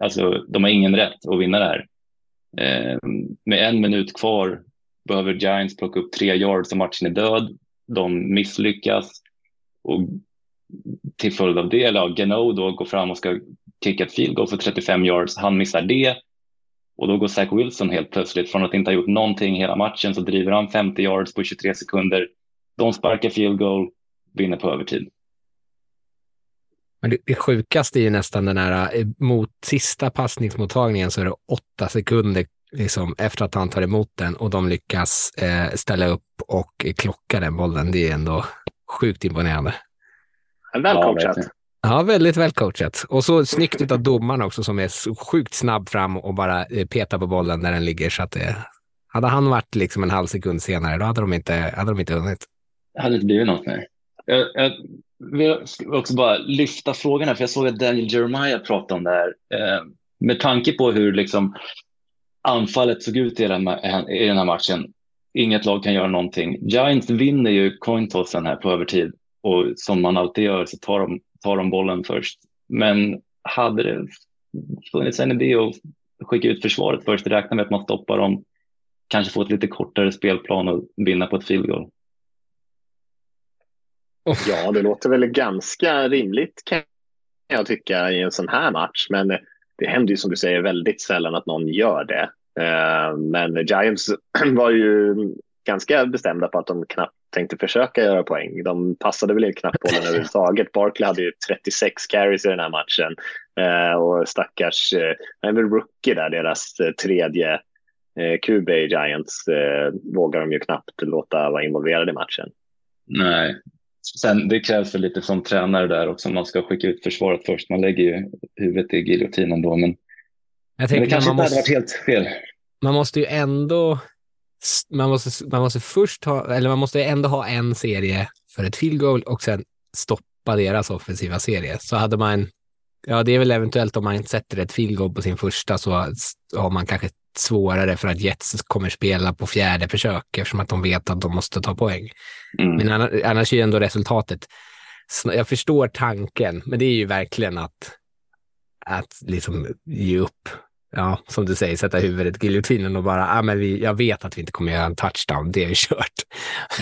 alltså, de har ingen rätt att vinna det här. Eh, med en minut kvar behöver Giants plocka upp tre yards och matchen är död. De misslyckas och till följd av det, eller ja, Geno då går fram och ska kicka ett field goal för 35 yards. Han missar det och då går Zach Wilson helt plötsligt från att inte ha gjort någonting hela matchen så driver han 50 yards på 23 sekunder. De sparkar field goal, vinner på övertid. Men det, det sjukaste är ju nästan den här, eh, mot sista passningsmottagningen så är det åtta sekunder liksom, efter att han tar emot den och de lyckas eh, ställa upp och klocka den bollen. Det är ändå sjukt imponerande. Väl coachat. Ja, Ja, väldigt väl coachat. Och så snyggt av domaren också som är sjukt snabb fram och bara eh, petar på bollen där den ligger. Så att det, hade han varit liksom en halv sekund senare, då hade de inte, hade de inte hunnit. Det hade inte blivit något mer. Jag, jag vill också bara lyfta frågan här, för jag såg att Daniel Jeremiah pratade om det här. Eh, med tanke på hur liksom anfallet såg ut i den, eh, i den här matchen. Inget lag kan göra någonting. Giants vinner ju cointossen här på övertid och som man alltid gör så tar de tar de bollen först. Men hade det funnits en idé att skicka ut försvaret först, räkna med att man stoppar dem, kanske få ett lite kortare spelplan och vinna på ett field goal. Ja, det låter väl ganska rimligt kan jag tycka i en sån här match. Men det händer ju som du säger väldigt sällan att någon gör det. Eh, men Giants var ju ganska bestämda på att de knappt tänkte försöka göra poäng. De passade väl knappt bollen överhuvudtaget. Barkley hade ju 36 carries i den här matchen eh, och stackars, är väl rookie där, deras tredje QB i Giants vågar de ju knappt låta vara involverade i matchen. Nej, Sen det krävs väl lite som tränare där också. Man ska skicka ut försvaret först. Man lägger ju huvudet i giljotinen då, men, Jag men det kanske man, inte hade måste, varit helt fel. man måste ju ändå man måste, man måste först ha, eller man måste ändå ha en serie för ett field goal och sen stoppa deras offensiva serie. Så hade man, ja det är väl eventuellt om man sätter ett field goal på sin första så har man kanske svårare för att Jets kommer spela på fjärde försök eftersom att de vet att de måste ta poäng. Mm. Men annars, är ju ändå resultatet, jag förstår tanken, men det är ju verkligen att, att liksom ge upp. Ja, som du säger, sätta huvudet i giljotinen och bara, ah, men vi, jag vet att vi inte kommer göra en touchdown, det är ju kört.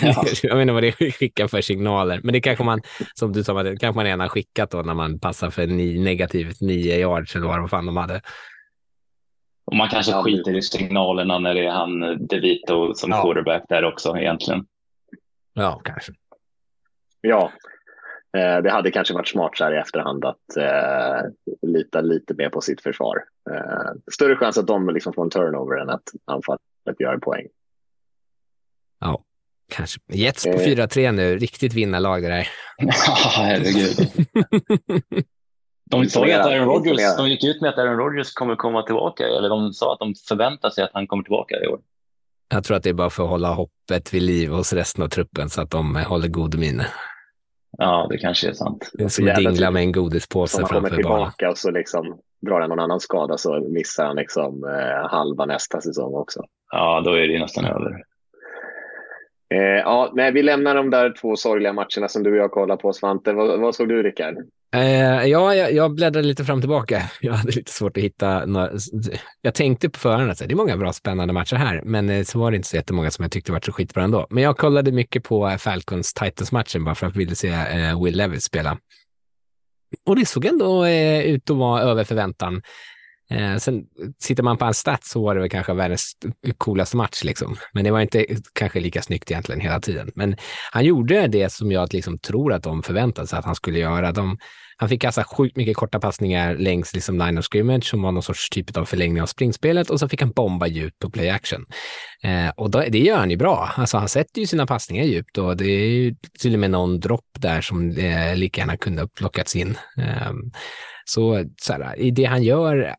Ja. jag inte vad det skickar för signaler, men det kanske man, som du sa, det kanske man redan har skickat då när man passar för ni, negativt nio yards eller vad fan de hade. Och man kanske skiter i signalerna när det är han DeVito som Ja. quarterback där också egentligen. Ja, kanske. Ja, eh, det hade kanske varit smart så här i efterhand att eh, lita lite mer på sitt försvar. Eh, större chans att de liksom får en turnover än att anfallet gör poäng. Ja, kanske. Jets på Eh. 4-3 nu, riktigt vinnarlag det där. Herregud. De sa ju att Aaron Rodgers, de gick ut med att Aaron Rodgers kommer komma tillbaka, eller de sa att de förväntar sig att han kommer tillbaka i år. Jag tror att det är bara för att hålla hoppet vid liv hos resten av truppen så att de eh, håller god min. Ja, det kanske är sant. Det är som att dingla med en Som godispåse han kommer framför banan. tillbaka och så liksom drar han någon annan skada så missar han liksom eh, halva nästa säsong också. Ja, då är det nästan över. Eh, ja, nej, vi lämnar de där två sorgliga matcherna som du och jag kollar på, Svante. Vad, vad såg du, Rickard? Eh, ja, jag, jag bläddrade lite fram och tillbaka. Jag hade lite svårt att hitta några... Jag tänkte på förhand att det är många bra spännande matcher här, men eh, så var det inte så jättemånga som jag tyckte var så skitbra ändå. Men jag kollade mycket på eh, Falcons Titans-matchen bara för att jag ville se eh, Will Levis spela. Och det såg ändå eh, ut att vara över förväntan. Eh, sen sitter man på hans stats så var det väl kanske världens coolaste match liksom. Men det var inte kanske lika snyggt egentligen hela tiden. Men han gjorde det som jag liksom tror att de förväntade sig att han skulle göra. De, han fick kasta sjukt mycket korta passningar längs liksom line of scrimmage som var någon sorts typ av förlängning av springspelet och så fick han bomba djupt på play action. Eh, och då, det gör han ju bra. Alltså han sätter ju sina passningar djupt och det är ju till och med någon dropp där som eh, lika gärna kunde ha plockats in. Eh, så, så här, i det han gör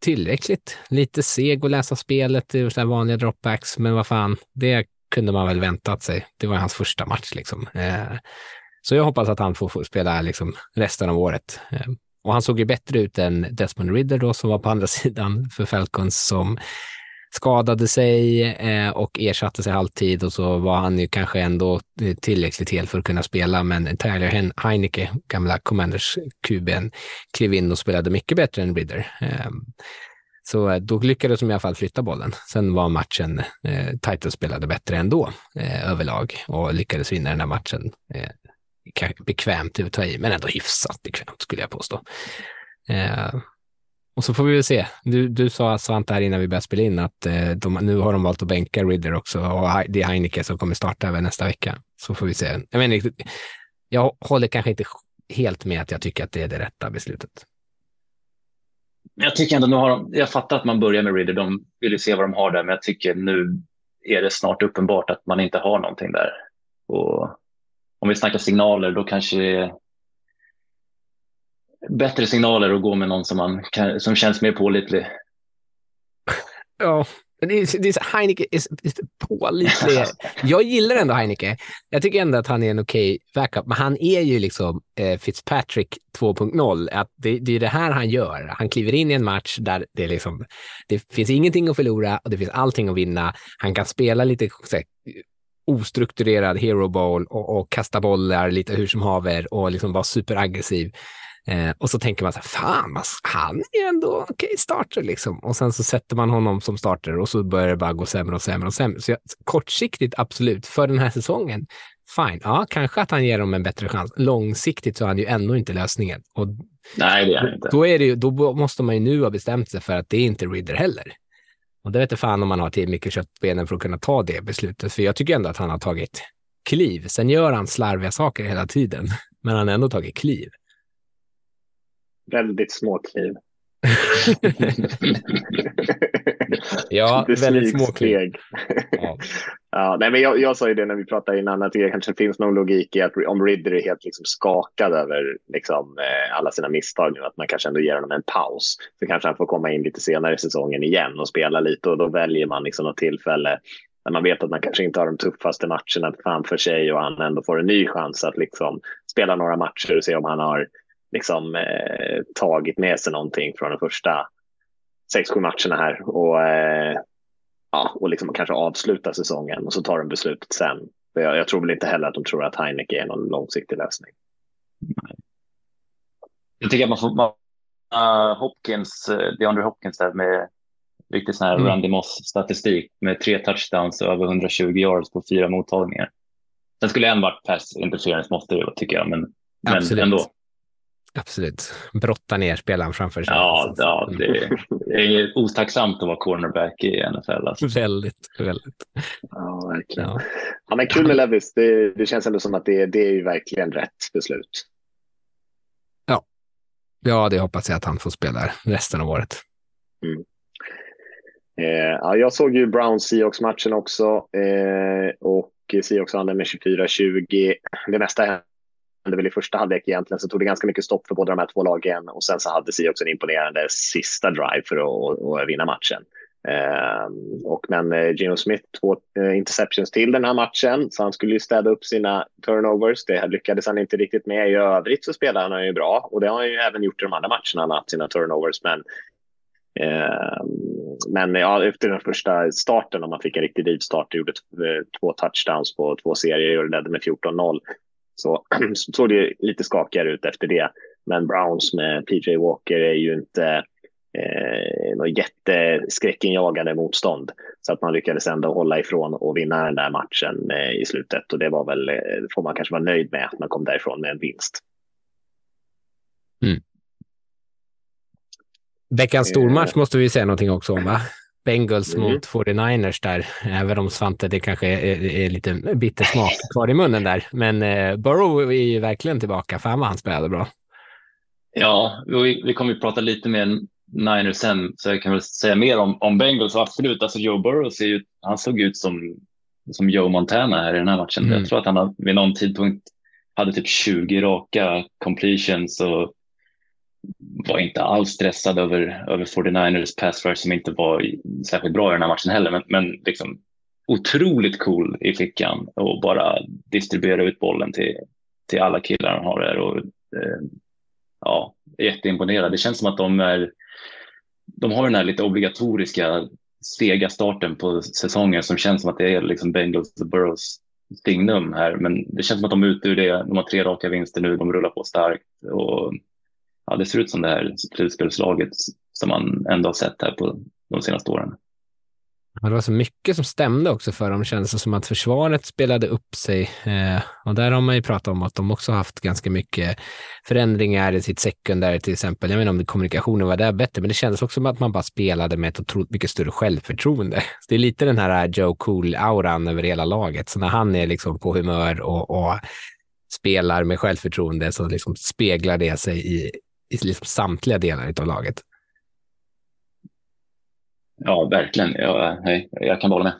tillräckligt. Lite seg att läsa spelet, i så vanliga dropbacks, men vad fan, det kunde man väl väntat sig. Det var hans första match liksom. Eh, så jag hoppas att han får, spela liksom resten av året. Eh, och han såg ju bättre ut än Desmond Ridder då som var på andra sidan för Falcons som skadade sig eh, och ersatte sig halvtid och så var han ju kanske ändå eh, tillräckligt hel för att kunna spela. Men Tyler Heineke, gamla Commanders QBn, klev in och spelade mycket bättre än Ridder. Ehm, eh, så då lyckades de i alla fall flytta bollen. Sen var matchen, eh, Titans spelade bättre ändå eh, överlag och lyckades vinna den här matchen. Eh, bekvämt att ta i, men ändå hyfsat bekvämt skulle jag påstå. Eh, och så får vi väl se. Du, du sa Svante här innan vi började spela in att eh, de, nu har de valt att bänka Ridder också och det är Heineke som kommer starta även nästa vecka. Så får vi se. Jag, menar, jag håller kanske inte helt med att jag tycker att det är det rätta beslutet. Jag tycker ändå, nu har de, jag fattar att man börjar med Ridder, de vill ju se vad de har där, men jag tycker nu är det snart uppenbart att man inte har någonting där. Och om vi snackar signaler, då kanske det är bättre signaler att gå med någon som, man kan, som känns mer pålitlig. Ja, det är, det är Heineke är pålitlig. Jag gillar ändå Heineke. Jag tycker ändå att han är en okej backup, men han är ju liksom eh, Fitzpatrick 2.0. Att det, det är det här han gör. Han kliver in i en match där det, liksom, det finns ingenting att förlora och det finns allting att vinna. Han kan spela lite här, ostrukturerad hero ball och, och kasta bollar lite hur som haver och liksom vara superaggressiv. Eh, och så tänker man så här, fan, han är ändå okej okay, starter liksom. Och sen så sätter man honom som starter och så börjar det bara gå sämre och sämre och sämre. Så jag, kortsiktigt, absolut, för den här säsongen, fine. Ja, kanske att han ger dem en bättre chans. Långsiktigt så är han ju ändå inte lösningen. Och Nej, det är han inte. Då, är det ju, då måste man ju nu ha bestämt sig för att det är inte Ridder heller. Och det vet jag fan om man har till mycket kött på benen för att kunna ta det beslutet. För jag tycker ändå att han har tagit kliv. Sen gör han slarviga saker hela tiden, men han har ändå tagit kliv. Väldigt små kliv. ja, väldigt små kliv. Ja. ja, nej, men jag, jag sa ju det när vi pratade innan att det kanske finns någon logik i att om Ridder är helt liksom skakad över liksom, eh, alla sina misstag nu, att man kanske ändå ger honom en paus. Så kanske han får komma in lite senare i säsongen igen och spela lite och då väljer man liksom något tillfälle när man vet att man kanske inte har de tuffaste matcherna framför sig och han ändå får en ny chans att liksom spela några matcher och se om han har liksom, eh, tagit med sig någonting från de första sex, sju matcherna här och, eh, ja, och liksom kanske avsluta säsongen och så tar de beslutet sen. Jag, jag, tror väl inte heller att de tror att Heineke är någon långsiktig lösning. Jag tycker att man får man, uh, Hopkins, uh, DeAndre Hopkins där med riktigt sån här mm. Randy Moss statistik med tre touchdowns och över 120 yards på fyra mottagningar. Sen skulle en varit pass interference måste det tycker jag, men, men ändå. Absolut. Brotta ner spelaren framför sig. Ja, ja det, är otacksamt att vara cornerback i NFL. Alltså. Väldigt, väldigt. Ja, verkligen. Ja. ja men kul med Levis. Det, det känns ändå som att det, det är ju verkligen rätt beslut. Ja. ja, det hoppas jag att han får spela resten av året. Mm. Eh, ja, jag såg ju Browns Seahawks-matchen också eh, och Seahawks vann med 24-20. Det mesta hände väl i första halvlek egentligen så tog det ganska mycket stopp för båda de här två lagen och sen så hade Seahawks en imponerande sista drive för att, att vinna matchen. Eh, och men eh, Gino Smith två eh, interceptions till den här matchen så han skulle ju städa upp sina turnovers. Det lyckades han inte riktigt med. I övrigt så spelade han ju bra och det har han ju även gjort i de andra matcherna. Han har haft sina turnovers men ehm, men ja, efter den första starten, om man fick en riktig rivstart, gjorde eh, två touchdowns på två serier och ledde med 14-0, så såg det lite skakigare ut efter det. Men Browns med PJ Walker är ju inte eh, något jätteskräckinjagande motstånd. Så att man lyckades ändå hålla ifrån och vinna den där matchen eh, i slutet. Och det var väl, eh, får man kanske vara nöjd med, att man kom därifrån med en vinst. Mm. Veckans stormatch måste vi säga någonting också om, va? Bengals mm. mot 49ers där, även om Svante, det kanske är, är lite bitter smak kvar i munnen där. Men eh, Burrow är ju verkligen tillbaka, fan vad han spelade bra. Ja, vi, vi kommer att prata lite mer Niners sen, så jag kan väl säga mer om, om Bengals. Absolut, alltså Joe Burrow ser ju, han såg ut som, som Joe Montana här i den här matchen. Mm. Jag tror att han vid någon tidpunkt hade typ 20 raka completions och var inte alls stressad över, över 49ers pass rush som inte var särskilt bra i den här matchen heller. Men, men liksom otroligt cool i fickan och bara distribuera ut bollen till, till alla killar han har där. Och, eh, ja, jätteimponerad. Det känns som att de är de har den här lite obligatoriska sega starten på säsongen som känns som att det är liksom Bengals och Burrows signum här. Men det känns som att de är ute ur det. De har tre raka vinster nu. De rullar på starkt och ja, det ser ut som det här slutspelslaget som man ändå har sett här på de senaste åren. Ja, det var så mycket som stämde också för dem. Kändes som att försvaret spelade upp sig. Eh, och där har man ju pratat om att de också haft ganska mycket förändringar i sitt sekundär till exempel. Jag vet inte om kommunikationen var där bättre, men det kändes också som att man bara spelade med ett otroligt mycket större självförtroende. Så det är lite den här Joe Cool-auran över hela laget. Så när han är liksom på humör och, och spelar med självförtroende så liksom speglar det sig i, i liksom samtliga delar av laget. Ja, verkligen. Jag, nej, jag kan hålla med.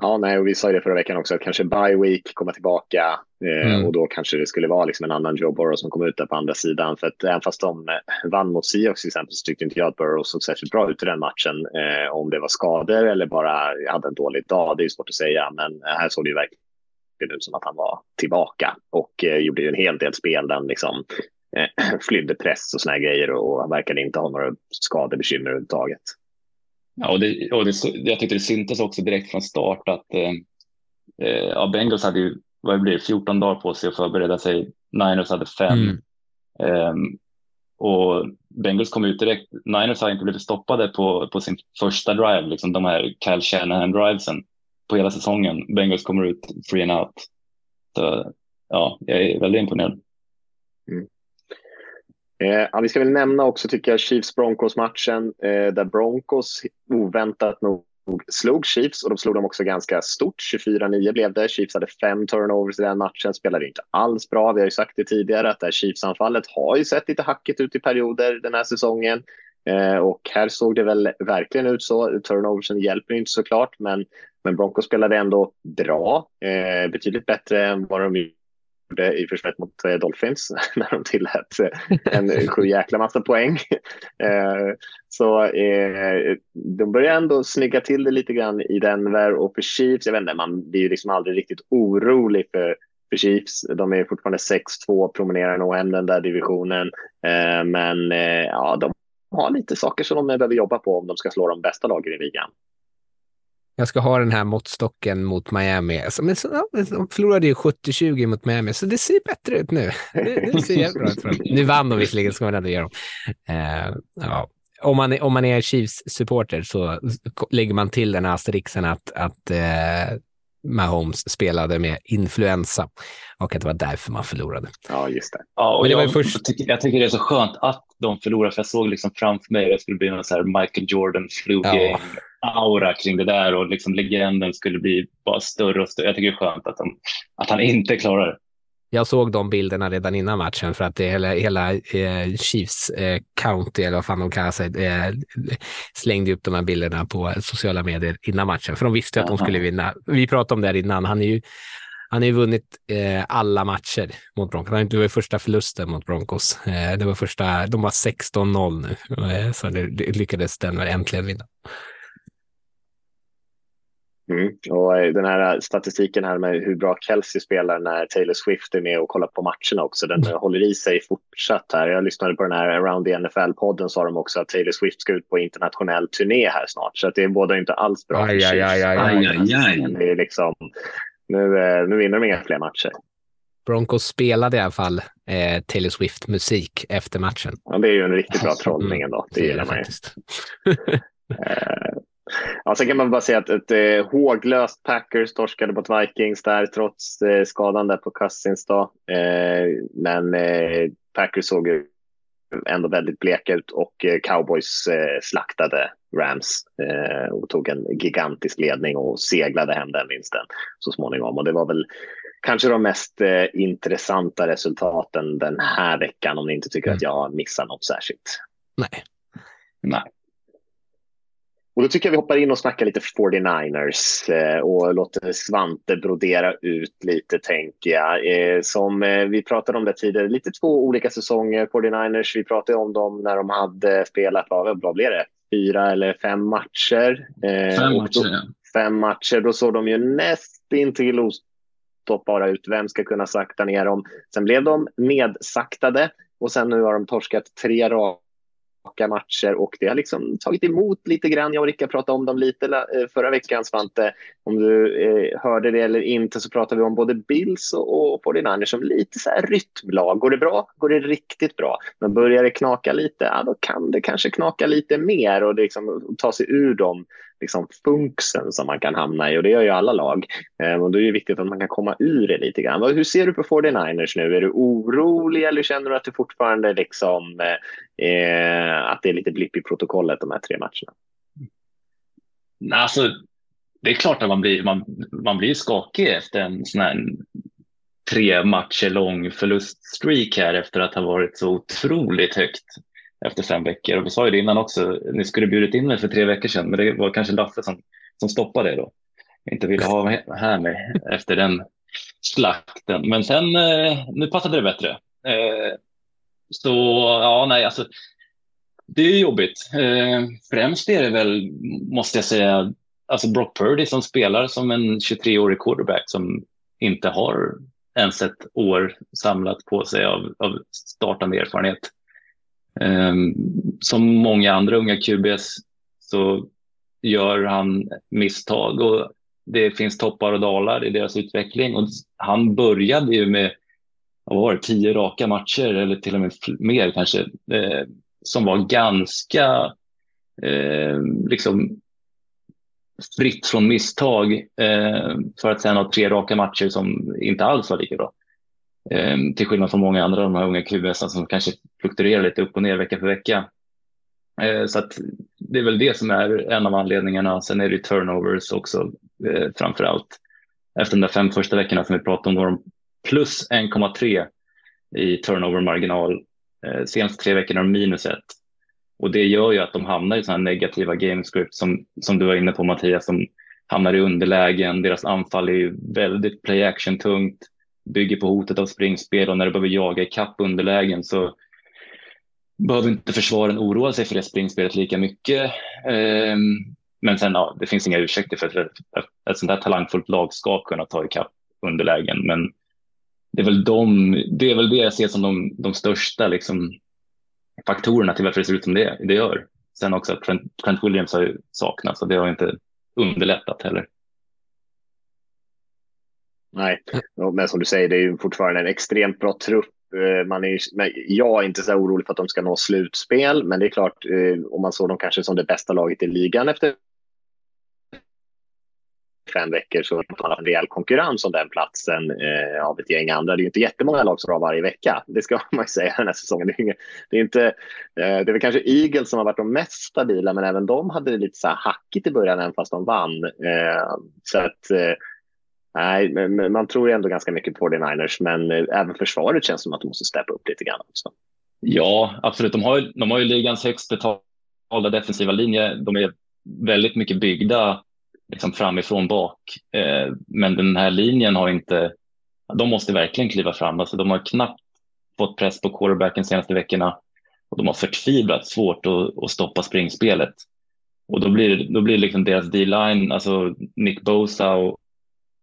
Ja, nej, och vi sa ju det förra veckan också, att kanske bye week komma tillbaka eh, mm. och då kanske det skulle vara liksom en annan Joe Burrow som kom ut där på andra sidan. För att även fast de eh, vann mot Seahawks till exempel så tyckte inte jag att Burrow såg särskilt bra ut i den matchen. Eh, om det var skador eller bara hade en dålig dag, det är svårt att säga. Men här såg det ju verkligen ut som att han var tillbaka och eh, gjorde ju en hel del spel. Den liksom eh, flydde press och såna här grejer och verkade inte ha några skadebekymmer överhuvudtaget. Ja, och, det, och det, jag tyckte det syntes också direkt från start att eh, eh ja, Bengals hade ju vad blir 14 dagar på sig att förbereda sig. Niners hade fem. Mm. Um, och Bengals kom ut direkt. Niners har inte blivit stoppade på, på sin första drive, liksom de här Kyle Shanahan-drivesen på hela säsongen. Bengals kommer ut free and out. Så, ja, jag är väldigt imponerad. Mm. Eh, vi ska väl nämna också, tycker jag, Chiefs-Broncos-matchen eh, där Broncos oväntat nog slog Chiefs och de slog dem också ganska stort. 24-9 blev det. Chiefs hade fem turnovers i den matchen, spelade inte alls bra. Vi har ju sagt det tidigare att det här Chiefs-anfallet har ju sett lite hackigt ut i perioder den här säsongen. Eh, och här såg det väl verkligen ut så. Turnoversen hjälper inte såklart, men, men Broncos spelade ändå bra. Eh, betydligt bättre än vad de gjorde i försvaret mot eh, Dolphins när de tillät eh, en sju jäkla massa poäng. Eh, så de börjar ändå snygga till det lite grann i Denver och för Chiefs, jag vet inte, man blir ju liksom aldrig riktigt orolig för för Chiefs. De är fortfarande 6-2, promenerar nog hem den där divisionen. Men ja, de har lite saker som de behöver jobba på om de ska slå de bästa lagen i ligan jag ska ha den här måttstocken mot Miami. Alltså, men så, ja, de förlorade ju 70-20 mot Miami, så det ser bättre ut nu. Det, det ser jävligt bra ut för dem. Nu vann de visserligen, ska man ändå ge dem. Uh, ja. om, man, om man är Chiefs-supporter så lägger man till den här asterixen att, att uh, Mahomes spelade med influensa och att det var därför man förlorade. Ja, just det. Ja, och det jag, var först... tycker, jag tycker det är så skönt att de förlorade, för jag såg liksom framför mig att det skulle bli någon så här Michael Jordan flu game. Ja aura kring det där och liksom legenden skulle bli bara större och större. Jag tycker det är skönt att, de, att han inte klarar det. Jag såg de bilderna redan innan matchen för att det hela, hela eh, Chiefs eh, County, eller vad fan de kallar sig, eh, slängde upp de här bilderna på sociala medier innan matchen, för de visste att Aha. de skulle vinna. Vi pratade om det här innan. Han är ju han har ju vunnit eh, alla matcher mot Broncos. Det var första förlusten mot Broncos. Eh, det var första, de var 16-0 nu, eh, så det, det lyckades Denver äntligen vinna. Mm. Och eh, den här statistiken här med hur bra Kelsey spelar när Taylor Swift är med och kollar på matcherna också, den mm. håller i sig fortsatt här. Jag lyssnade på den här Around the NFL-podden sa de också att Taylor Swift ska ut på internationell turné här snart, så att det är båda inte alls bra. Aj, aj, aj, aj, aj, aj, aj. Det är liksom, nu, eh, nu vinner de inga fler matcher. Broncos spelade i alla fall eh, Taylor Swift-musik efter matchen. Ja, det är ju en riktigt bra trollning ändå. Det gillar man ju. Ja, sen kan man bara säga att ett eh, håglöst Packers torskade mot Vikings där trots eh, skadan där på Cousins. Då. Eh, men eh, Packers såg ju ändå väldigt bleka ut och eh, Cowboys eh, slaktade Rams eh, och tog en gigantisk ledning och seglade hem den vinsten så småningom. Och det var väl kanske de mest intressanta resultaten den här veckan om ni inte tycker mm. att jag missar något särskilt. Nej. Nej. Och då tycker jag vi hoppar in och snackar lite 49ers eh, och låter Svante brodera ut lite, tänker jag. Eh, som eh, vi pratade om det tidigare, lite två olika säsonger 49ers. Vi pratade om dem när de hade spelat, vad, blev det? Fyra eller fem matcher. Fem matcher, då, Fem matcher, då såg de ju nästintill ostoppbara ut. Vem ska kunna sakta ner dem? Sen blev de nedsaktade och sen nu har de torskat tre raka raka matcher och det har liksom tagit emot lite grann. Jag och Rickard pratade om dem lite eh, förra veckan, Svante. Om du eh, hörde det eller inte så pratade vi om både Bills och, och 49 som lite så här rytmlag. Går det bra, går det riktigt bra. Men börjar det knaka lite, ja, då kan det kanske knaka lite mer och liksom, ta sig ur dem liksom funksen som man kan hamna i och det gör ju alla lag. Eh, och då är det viktigt att man kan komma ur det lite grann. Hur ser du på 49ers nu? Är du orolig eller känner du att du fortfarande liksom, eh, eh, att det är lite blipp i protokollet de här tre matcherna? Mm. Alltså, det är klart att man blir, man, man blir skakig efter en sån här tre matcher lång förluststreak här efter att ha varit så otroligt högt efter fem veckor. Och vi sa ju det innan också, ni skulle bjudit in mig för tre veckor sedan, men det var kanske Lasse som, som stoppade det då. Jag inte ville ha mig här med efter den slakten. Men sen, eh, nu passade det bättre. Eh, så ja, nej, alltså. Det är jobbigt. Eh, främst är det väl, måste jag säga, alltså Brock Purdy som spelar som en 23-årig quarterback som inte har ens ett år samlat på sig av, av startande erfarenhet. Eh, som många andra unga QBs så gör han misstag och det finns toppar och dalar i deras utveckling. Och han började ju med vad var det, tio raka matcher eller till och med mer kanske, eh, som var ganska eh, liksom fritt från misstag eh, för att sen ha tre raka matcher som inte alls var lika bra. Eh, till skillnad från många andra av de här unga QS som kanske fluktuerar lite upp och ner vecka för vecka. Eh, så att det är väl det som är en av anledningarna. Sen är det turnovers också eh, framför allt. Efter de där fem första veckorna som vi pratade om, då de plus 1,3 i turnover-marginal. Eh, senaste tre veckorna har de minus 1 Och det gör ju att de hamnar i sådana negativa gamescript som, som du var inne på Mattias, som hamnar i underlägen. Deras anfall är ju väldigt play action tungt, bygger på hotet av springspel och när du behöver jaga ikapp underlägen så behöver inte försvaren oroa sig för det springspelet lika mycket. Ehm, men sen, ja, det finns inga ursäkter för att ett, ett sånt här talangfullt lag ska kunna ta ikapp underlägen. Men det är väl, de, det, är väl det jag ser som de, de största liksom, faktorerna till varför det ser ut som det, det gör. Sen också att Trent, Trent Williams har saknats och det har inte underlättat heller. Nej, men som du säger, det är ju fortfarande en extremt bra trupp. Eh, man är, jag är inte så orolig för att de ska nå slutspel, men det är klart, eh, om man såg dem kanske som det bästa laget i ligan efter fem veckor så har man en rejäl konkurrens om den platsen eh, av ett gäng andra. Det är ju inte jättemånga lag som har varje vecka. Det ska man ju säga den här säsongen. Det är, det är inte, eh, det är väl kanske Eagles som har varit de mest stabila, men även de hade det lite så här hackigt i början, även fast de vann. Eh, så att eh, Nej, men man tror ändå ganska mycket på 49ers, men eh, även försvaret känns som att de måste steppa upp lite grann också. Ja, absolut. De har ju, de har ju ligans högst betalda defensiva linje. De är väldigt mycket byggda liksom framifrån bak. Eh, men den här linjen har inte, de måste verkligen kliva fram. Alltså, de har knappt fått press på quarterbacken senaste veckorna och de har förtvivlat svårt att, att stoppa springspelet. Och då blir, då blir liksom deras D-line, alltså Nick Bosa och,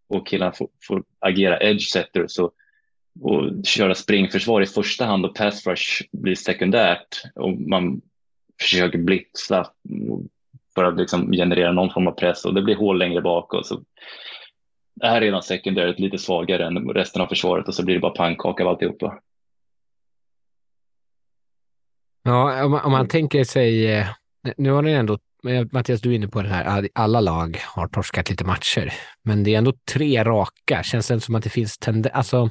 och killarna får, får agera edge setters och, och köra springförsvar i första hand och pass rush blir sekundärt och man försöker blitza för att liksom generera någon form av press och det blir hål längre bak och så är redan sekundaryt lite svagare än resten av försvaret och så blir det bara pannkaka av alltihopa. Ja, om man, om man tänker sig, eh, nu har ni ändå, Mattias, du är inne på det här, alla lag har torskat lite matcher, men det är ändå tre raka. Känns det som att det finns tendens, alltså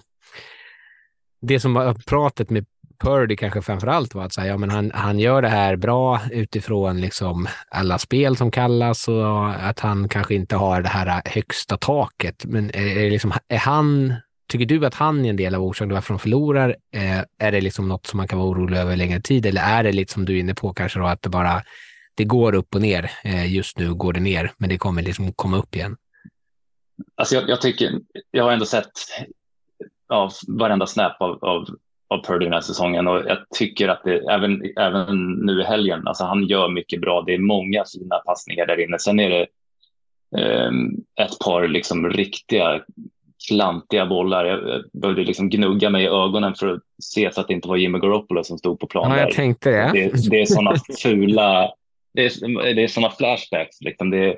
det som var pratet med Purdy kanske framför allt var att säga, ja, men han, han gör det här bra utifrån liksom alla spel som kallas och att han kanske inte har det här högsta taket. Men är, är, liksom, är han, tycker du att han är en del av orsaken till varför de förlorar? Eh, är det liksom något som man kan vara orolig över längre tid eller är det lite som du är inne på kanske då att det bara det går upp och ner. Eh, just nu går det ner, men det kommer liksom komma upp igen. Alltså jag, jag tycker, jag har ändå sett ja, varenda snap av, av av Purdy den här säsongen och jag tycker att det även, även nu i helgen, alltså han gör mycket bra. Det är många fina passningar där inne. Sen är det um, ett par liksom riktiga klantiga bollar. Jag behövde liksom gnugga mig i ögonen för att se så att det inte var Jimmy Garoppolo som stod på plan. Ja, jag tänkte det. Det, det är sådana fula, det är, det är sådana flashbacks. Liksom. Det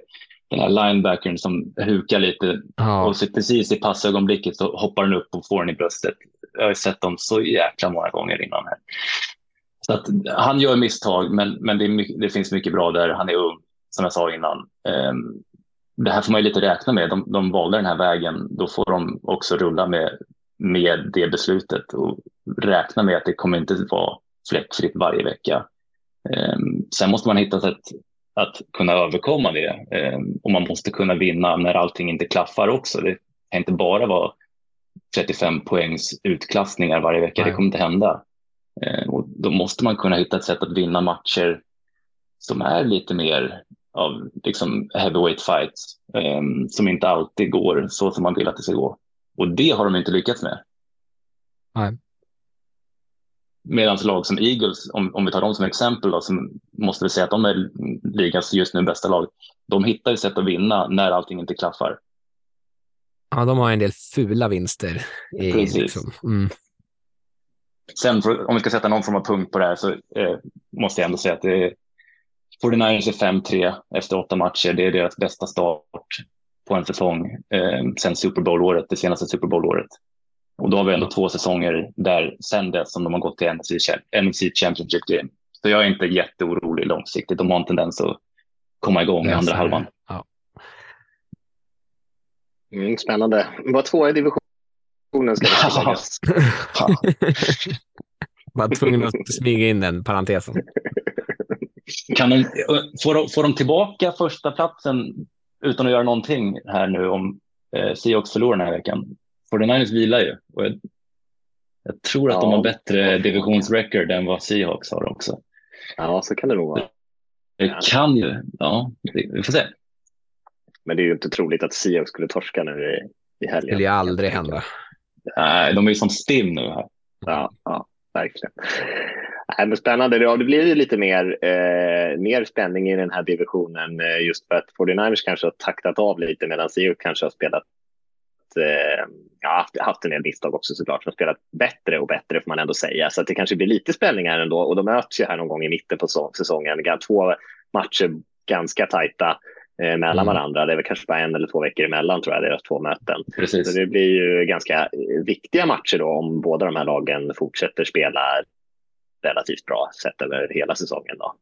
den här linebackern som hukar lite ja. och så precis i passögonblicket så hoppar den upp och får den i bröstet jag har sett dem så jäkla många gånger innan. Här. Så att, han gör misstag, men, men det, mycket, det, finns mycket bra där. Han är ung, som jag sa innan. Um, det här får man ju lite räkna med. De, de valde den här vägen. Då får de också rulla med, med det beslutet och räkna med att det kommer inte vara fläckfritt varje vecka. Um, sen måste man hitta sätt att kunna överkomma det um, och man måste kunna vinna när allting inte klaffar också. Det kan inte bara vara 35 poängs utklassningar varje vecka. Nej. Det kommer inte hända. Eh, och då måste man kunna hitta ett sätt att vinna matcher som är lite mer av liksom heavyweight fights eh, som inte alltid går så som man vill att det ska gå. Och det har de inte lyckats med. Nej. Medan lag som Eagles, om, om vi tar dem som exempel, då, som måste vi säga att de är ligans just nu bästa lag. De hittar ett sätt att vinna när allting inte klaffar. Ja, de har en del fula vinster. I, Precis. Liksom. Mm. Sen för, om vi ska sätta någon form av punkt på det här så eh, måste jag ändå säga att det är 49ers är 5-3 efter åtta matcher. Det är deras bästa start på en säsong eh, sen Super Bowl-året, det senaste Super Bowl-året. Och då har vi ändå två säsonger där sen dess som de har gått till NFC, NFC Championship Game. Så jag är inte jätteorolig långsiktigt. De har en tendens att komma igång i andra halvan. Ja. Mm, spännande. Var två i divisionen ska det sägas. Var tvungen att smyga in den parentesen. Kan de, får, de, får de tillbaka första platsen utan att göra någonting här nu om eh, Seahawks förlorar den här veckan? 49ers vilar ju. Och jag, jag tror att Ja. de har bättre divisionsrecord än vad Seahawks har också. Ja, så kan det nog vara. Det kan ju, ja, vi får se. Men det är ju inte troligt att Seahawks skulle torska nu i, i helgen. Det vill ju aldrig hända. Nej, de är ju som stim nu här. Ja, ja verkligen. Nej, men spännande. Ja, det blir ju lite mer, eh, mer spänning i den här divisionen eh, just för att 49ers kanske har taktat av lite medan Seahawks kanske har spelat eh, ja, haft, en del misstag också såklart, som spelat bättre och bättre får man ändå säga. Så det kanske blir lite spänningar ändå och de möts ju här någon gång i mitten på säsongen. Två matcher ganska tajta eh, mellan Mm. varandra. Det är väl kanske bara en eller två veckor emellan tror jag, deras två möten. Precis. Så det blir ju ganska eh, viktiga matcher då om båda de här lagen fortsätter spela relativt bra sett över hela säsongen. Då.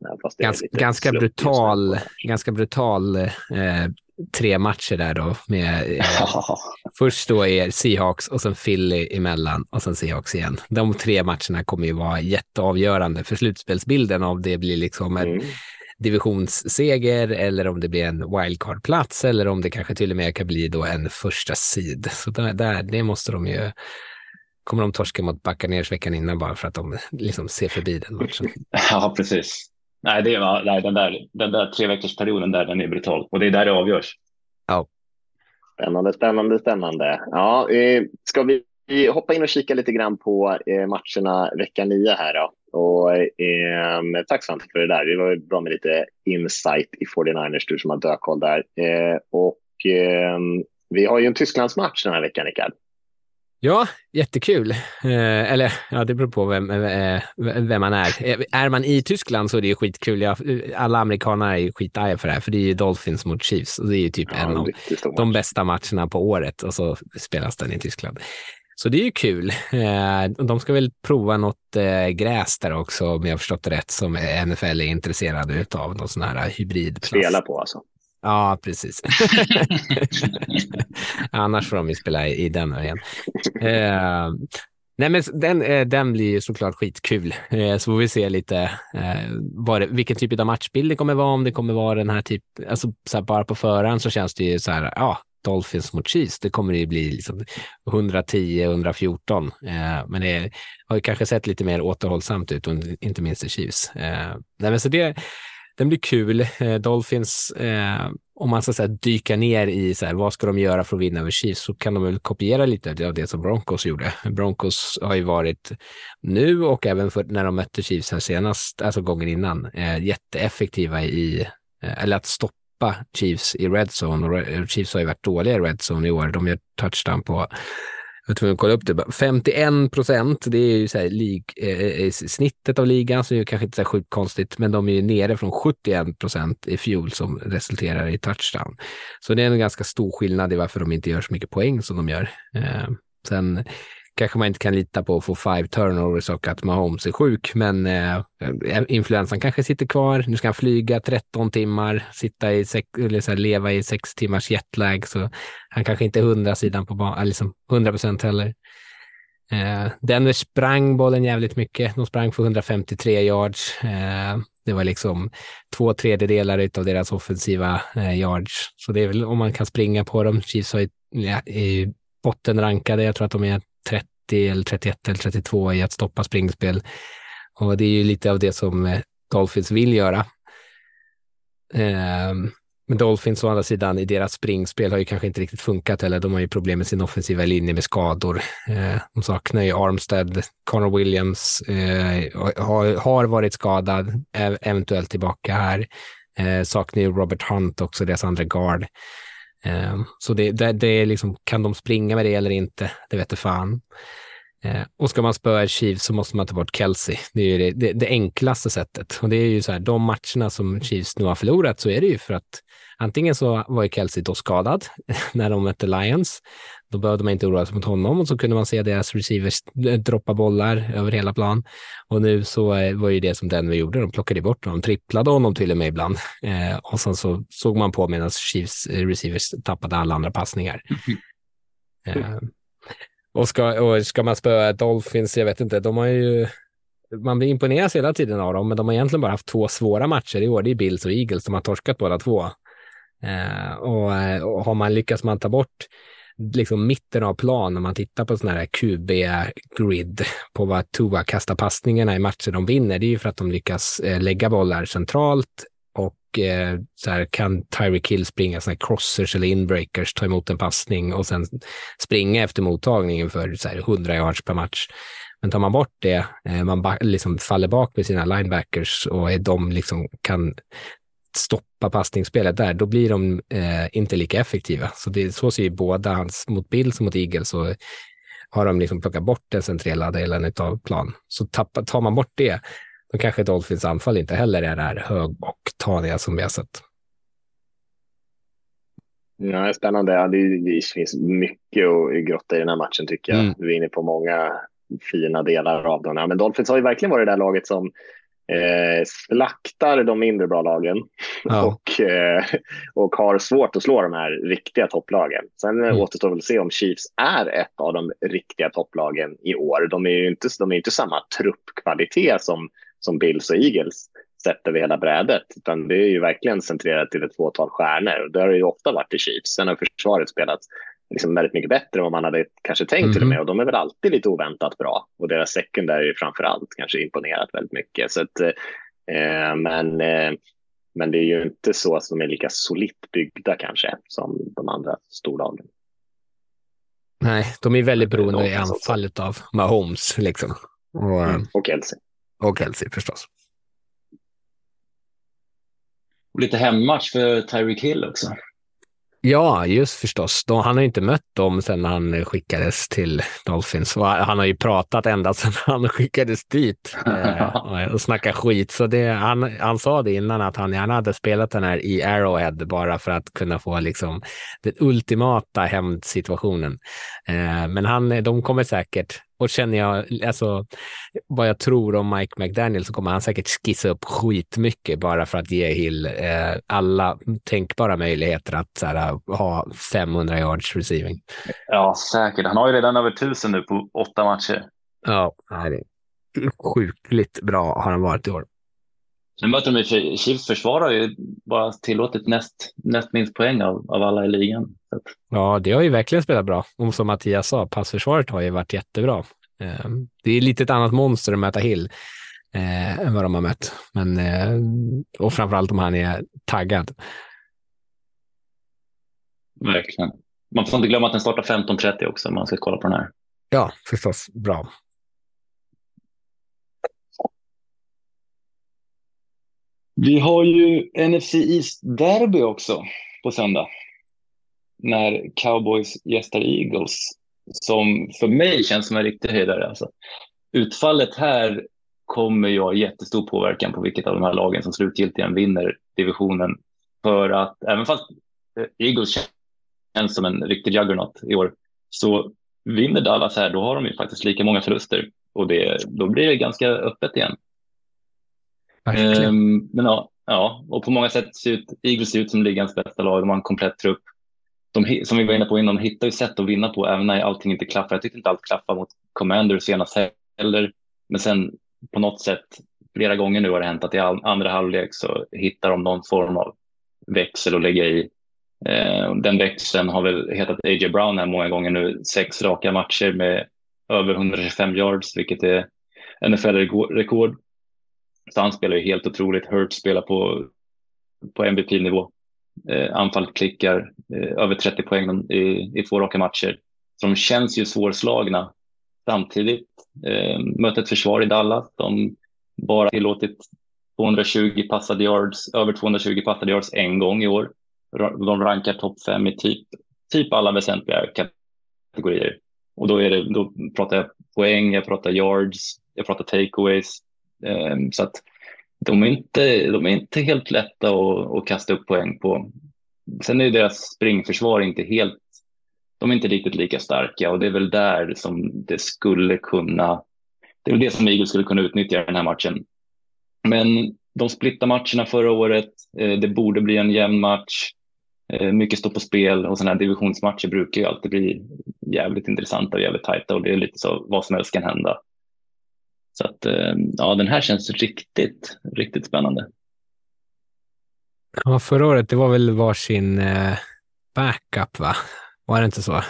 Ganska nu. brutal, ganska brutal eh, tre matcher där då. Med, eh, först då är Seahawks och sen Philly emellan och sen Seahawks igen. De tre matcherna kommer ju vara jätteavgörande för slutspelsbilden om det blir liksom en Mm. divisionsseger eller om det blir en wildcard-plats eller om det kanske till och med kan bli då en första seed. Så där, där, det måste de ju kommer de torska mot Buccaneers veckan innan bara för att de liksom ser förbi den matchen. Ja, precis. Nej, det var, nej den, där, den där tre veckors perioden där, den är brutal. Och det är där det avgörs. Spännande, spännande, spännande. Ja, eh, ska vi hoppa in och kika lite grann på eh, matcherna vecka 9 här då? Och, eh, tack Svante för det där. Det var bra med lite insight i 49ers, du som har dökoll där. Eh, och eh, vi har ju en Tysklandsmatch den här veckan, Rickard. Ja, jättekul. Eh, eller ja, det beror på vem, eh, vem man är. Eh, Är man i Tyskland så är det ju skitkul. Ja, alla amerikaner är ju skitarga för det här, för det är ju Dolphins mot Chiefs och det är ju typ en av de bästa matcherna på året och så spelas den i Tyskland. Så det är ju kul. Eh, De ska väl prova något gräs där också, om jag har förstått det rätt, som NFL är intresserade av. Någon sån här hybridplast. Spela på alltså. Ja, precis. Annars får de ju spela i, i den igen. Eh, nej, men den, eh, den blir ju såklart skitkul. Eh, så får vi se lite eh, vad det, vilken typ av matchbild det kommer vara. Om det kommer vara den här typ, alltså så här, bara på förhand så känns det ju så här, ja, Dolphins mot Chiefs, det kommer ju bli liksom 110-114. Eh, men det har ju kanske sett lite mer återhållsamt ut, och inte minst i Chiefs. Eh, nej, men så det, den blir kul. Eh, Dolphins, eh, om man ska säga, dyka ner i så här, vad ska de göra för att vinna över Chiefs så kan de väl kopiera lite av det som Broncos gjorde. Broncos har ju varit nu och även för när de mötte Chiefs här senast, alltså gången innan, eh, jätteeffektiva i, eh, eller att stoppa Chiefs i red zone. Och Chiefs har ju varit dåliga i red zone i år. De gör touchdown på jag tror att kolla upp det. 51 procent, det är ju så här lig, eh, eh snittet av ligan, så det är ju kanske inte så här sjukt konstigt, men de är ju nere från 71 procent i fjol som resulterar i touchdown. Så det är en ganska stor skillnad i varför de inte gör så mycket poäng som de gör. Eh, sen kanske man inte kan lita på att få five turnovers och att Mahomes är sjuk, men eh, eh influensan kanske sitter kvar. Nu ska han flyga 13 timmar, sitta i sex, eller så här, leva i sex timmars jetlag, så han kanske inte är liksom hundra sidan på banan, liksom 100 procent heller. Eh, Denver sprang bollen jävligt mycket. De sprang för 153 yards. Eh, det var liksom två tredjedelar av deras offensiva eh, yards. Så det är väl om man kan springa på dem. Chiefs har ju, ja, är ju bottenrankade. Jag tror att de är 30 eller 31 eller 32 i att stoppa springspel. Och det är ju lite av det som eh, Dolphins vill göra. Ehm, men Dolphins å andra sidan i deras springspel har ju kanske inte riktigt funkat eller de har ju problem med sin offensiva linje med skador. Ehm, de saknar ju Armstead, Connor Williams eh, har, varit skadad, eventuellt tillbaka här. Ehm, saknar ju Robert Hunt också, deras andra guard. Eh, så det, det, det är liksom, kan de springa med det eller inte? Det vet fan. Eh, och ska man spöa Chiefs så måste man ta bort Kelsey. Det är ju det, det, det enklaste sättet. Och det är ju så här, de matcherna som Chiefs nu har förlorat så är det ju för att antingen så var ju Kelsey då skadad när de mötte Lions. Då behövde man inte oroa sig mot honom och så kunde man se deras receivers droppa bollar över hela plan. Och nu så eh, var ju det som Denver gjorde, de plockade bort honom, tripplade honom till och med ibland. Eh, och sen så såg man på medan Chiefs eh, receivers tappade alla andra passningar. Eh, och, ska, och ska man spöa Dolphins, jag vet inte, de har ju man blir imponerad hela tiden av dem, men de har egentligen bara haft två svåra matcher i år. Det är Bills och Eagles som har torskat båda två. Eh, och, eh, och, har man lyckats man ta bort liksom mitten av plan när man tittar på sådana här QB-grid på vad Tua kastar passningarna i matcher de vinner, det är ju för att de lyckas eh, lägga bollar centralt och eh, så här, kan Tyreek Hill springa sådana här crossers eller inbreakers, ta emot en passning och sen springa efter mottagningen för så här, 100 yards per match. Men tar man bort det, eh, man liksom faller bak med sina linebackers och de liksom kan stoppa passningsspelet där, då blir de eh, inte lika effektiva. Så det, så ser ju båda hans, mot Bills och mot Eagles, så har de liksom plockat bort den centrala delen av plan. Så tappa, tar man bort det, då kanske Dolphins anfall inte heller är det här hög och taniga som vi har sett. Ja, spännande. Ja, det, det finns mycket att grotta i den här matchen tycker jag. Mm. Du är inne på många fina delar av den. Ja, men Dolphins har ju verkligen varit det där laget som eh, slaktar de mindre bra lagen ja. och, eh, och har svårt att slå de här riktiga topplagen. Sen mm. återstår väl att se om Chiefs är ett av de riktiga topplagen i år. De är ju inte, de är inte samma truppkvalitet som, som Bills och Eagles sett över hela brädet, utan det är ju verkligen centrerat till ett fåtal stjärnor. Det har det ju ofta varit i Chiefs. Sen har försvaret spelat liksom väldigt mycket bättre än vad man hade kanske tänkt mm. till och mhm. med. Och de är väl alltid lite oväntat bra. Och deras secondary framför allt kanske imponerat väldigt mycket. Så att, eh, men, eh, men det är ju inte så att de är lika solitt byggda kanske som de andra storlagen. Nej, de är väldigt beroende i anfallet av Mahomes liksom. Och, mm. och Kelsey. Och Kelsey förstås. Och lite hemmatch för Tyreek Hill också. Ja, just förstås. De, han har inte mött dem sedan han skickades till Dolphins. Han har ju pratat ända sedan han skickades dit eh, och snackat skit. Så det, han, han sa det innan att han gärna hade spelat den här i Arrowhead bara för att kunna få liksom, den ultimata hämndsituationen. Eh, men han, de kommer säkert och känner jag, alltså vad jag tror om Mike McDaniel så kommer han säkert skissa upp skitmycket bara för att ge Hill eh, alla tänkbara möjligheter att här, ha 500 yards receiving. Ja, säkert. Han har ju redan över tusen nu på åtta matcher. Ja, det sjukligt bra har han varit i år. Nu möter de Chiefs försvar har ju bara tillåtit näst, näst minst poäng av, av alla i ligan. Ja, det har ju verkligen spelat bra. Och som Mattias sa, passförsvaret har ju varit jättebra. Ehm, det är lite ett annat monster att möta Hill eh, än vad de har mött. Men, eh, och framförallt om han är taggad. Verkligen. Man får inte glömma att den startar 15.30 också om man ska kolla på den här. Ja, förstås. Bra. Vi har ju NFC East Derby också på söndag. När Cowboys gästar Eagles. Som för mig känns som en riktig höjdare. Alltså. Utfallet här kommer ju ha jättestor påverkan på vilket av de här lagen som slutgiltigen vinner divisionen. För att även fast eh, Eagles känns som en riktig juggernaut i år, så vinner Dallas här, då har de ju faktiskt lika många förluster och det, då blir det ganska öppet igen. Um, men ja, ja, och på många sätt ser ut, Eagles ser ut som ligans bästa lag. De har en komplett trupp. De, som vi var inne på innan, de hittar ju sätt att vinna på även när allting inte klaffar. Jag tyckte inte allt klaffade mot Commander senast heller, men sen på något sätt flera gånger nu har det hänt att i andra halvlek så hittar de någon form av växel att lägga i. Eh, den växeln har väl hetat A.J. Brown här många gånger nu. Sex raka matcher med över 125 yards, vilket är NFL-rekord. Så han spelar ju helt otroligt. Hurt spelar på, på MVP-nivå. Eh, anfallet klickar, eh, över 30 poäng i, i två raka matcher. Så de känns ju svårslagna. Samtidigt eh, möter ett försvar i Dallas. De bara tillåtit 220 passade yards, över 220 passade yards en gång i år. De rankar topp fem i typ, typ alla väsentliga kategorier. Och då, är det, då pratar jag poäng, jag pratar yards, jag pratar takeaways, Eh, så att de är inte, de är inte helt lätta att, att kasta upp poäng på. Sen är deras springförsvar inte helt de är inte riktigt lika starka och det är väl där som det skulle kunna, det är väl det som Eagles skulle kunna utnyttja den här matchen. Men de splittar matcherna förra året, eh, det borde bli en jämn match, eh, mycket står på spel och sådana här divisionsmatcher brukar ju alltid bli jävligt intressanta och jävligt tajta och det är lite så vad som helst kan hända. Så att eh, ja, den här känns riktigt, riktigt spännande. Ja, förra året, det var väl varsin backup, va? Var det inte så?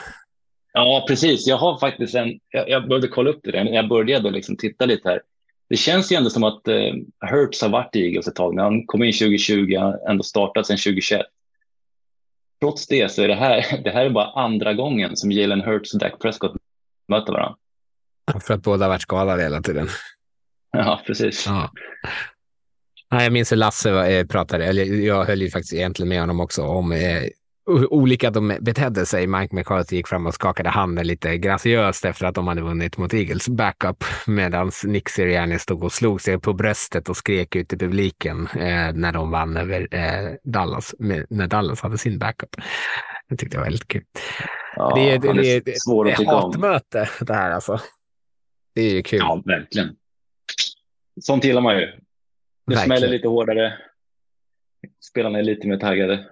Ja, precis. Jag har faktiskt en, jag, jag behövde kolla upp det där, jag började liksom titta lite här. Det känns ju ändå som att eh, Hurts har varit i Eagles ett tag nu. Han kom in 2020, ändå startat sedan 2021. Trots det så är det här, det här är bara andra gången som Jalen Hurts och Dak Prescott möter varandra. För att båda varit skadade hela tiden. Ja, precis. Ja. jag minns hur Lasse eh, pratade, eller jag höll ju faktiskt egentligen med honom också om eh, olika de betedde sig. Mike McCarthy gick fram och skakade handen lite graciöst efter att de hade vunnit mot Eagles backup medan Nick Sirianni stod och slog sig på bröstet och skrek ut i publiken eh, när de vann över eh, Dallas, med, när Dallas hade sin backup. Det tyckte jag var väldigt kul. Ja, det, är, det, det, är, det, det är hatmöte det här alltså. Det är ju kul. Ja, verkligen. Sånt gillar man ju. Det verkligen. smäller lite hårdare. Spelarna är lite mer taggade.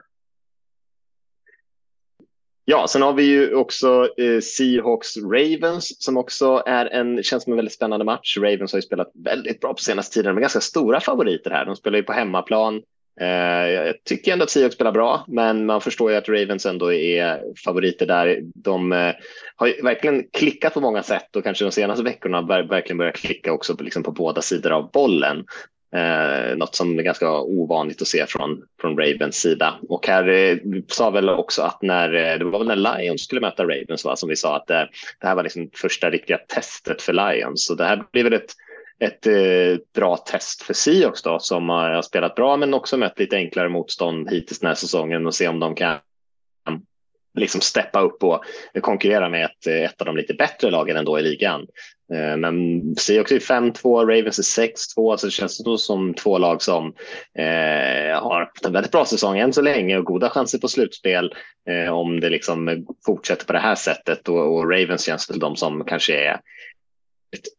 Ja, sen har vi ju också eh, Seahawks Ravens som också är en, känns som en väldigt spännande match. Ravens har ju spelat väldigt bra på senaste tiden. De är ganska stora favoriter här. De spelar ju på hemmaplan. Eh, jag tycker ändå att Seahawks spelar bra, men man förstår ju att Ravens ändå är favoriter där. De eh, har ju verkligen klickat på många sätt och kanske de senaste veckorna verkligen börjat klicka också på, liksom på båda sidor av bollen. Eh, något som är ganska ovanligt att se från, från Ravens sida. Och här eh, sa väl också att när eh, det var väl när Lions skulle möta Ravens va, som vi sa att eh, det här var liksom första riktiga testet för Lions. Så det här blir väl ett, ett eh, bra test för Seahawks då som har spelat bra men också mött lite enklare motstånd hittills den här säsongen och se om de kan liksom steppa upp och konkurrera med ett, eh, ett av de lite bättre lagen ändå i ligan. Eh, men Seahawks är 5-2, Ravens är 6-2, så det känns då som två lag som eh, har haft en väldigt bra säsong än så länge och goda chanser på slutspel eh, om det liksom fortsätter på det här sättet. Och, och Ravens känns väl de som kanske är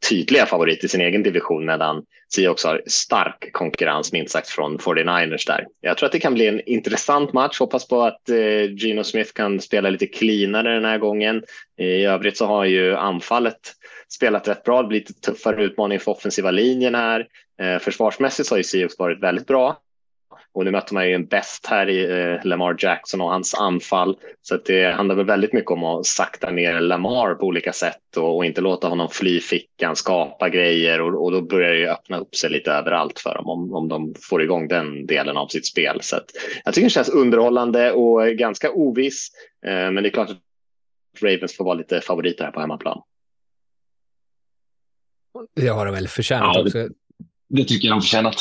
tydliga favorit i sin egen division medan Seahawks har stark konkurrens minst sagt från 49ers där. Jag tror att det kan bli en intressant match. Hoppas på att eh, Gino Smith kan spela lite cleanare den här gången. I övrigt så har ju anfallet spelat rätt bra. Det blir lite tuffare utmaning för offensiva linjen här. Eh, försvarsmässigt så har ju Seahawks varit väldigt bra. Och nu möter man ju en bäst här i eh, Lamar Jackson och hans anfall. Så att det handlar väl väldigt mycket om att sakta ner Lamar på olika sätt och, och inte låta honom fly fickan, skapa grejer och, och, då börjar det ju öppna upp sig lite överallt för dem om, om de får igång den delen av sitt spel. Så att jag tycker det känns underhållande och ganska oviss. Eh, men det är klart att Ravens får vara lite favoriter här på hemmaplan. Det har de väl förtjänat ja, också. Det, det tycker jag de förtjänat.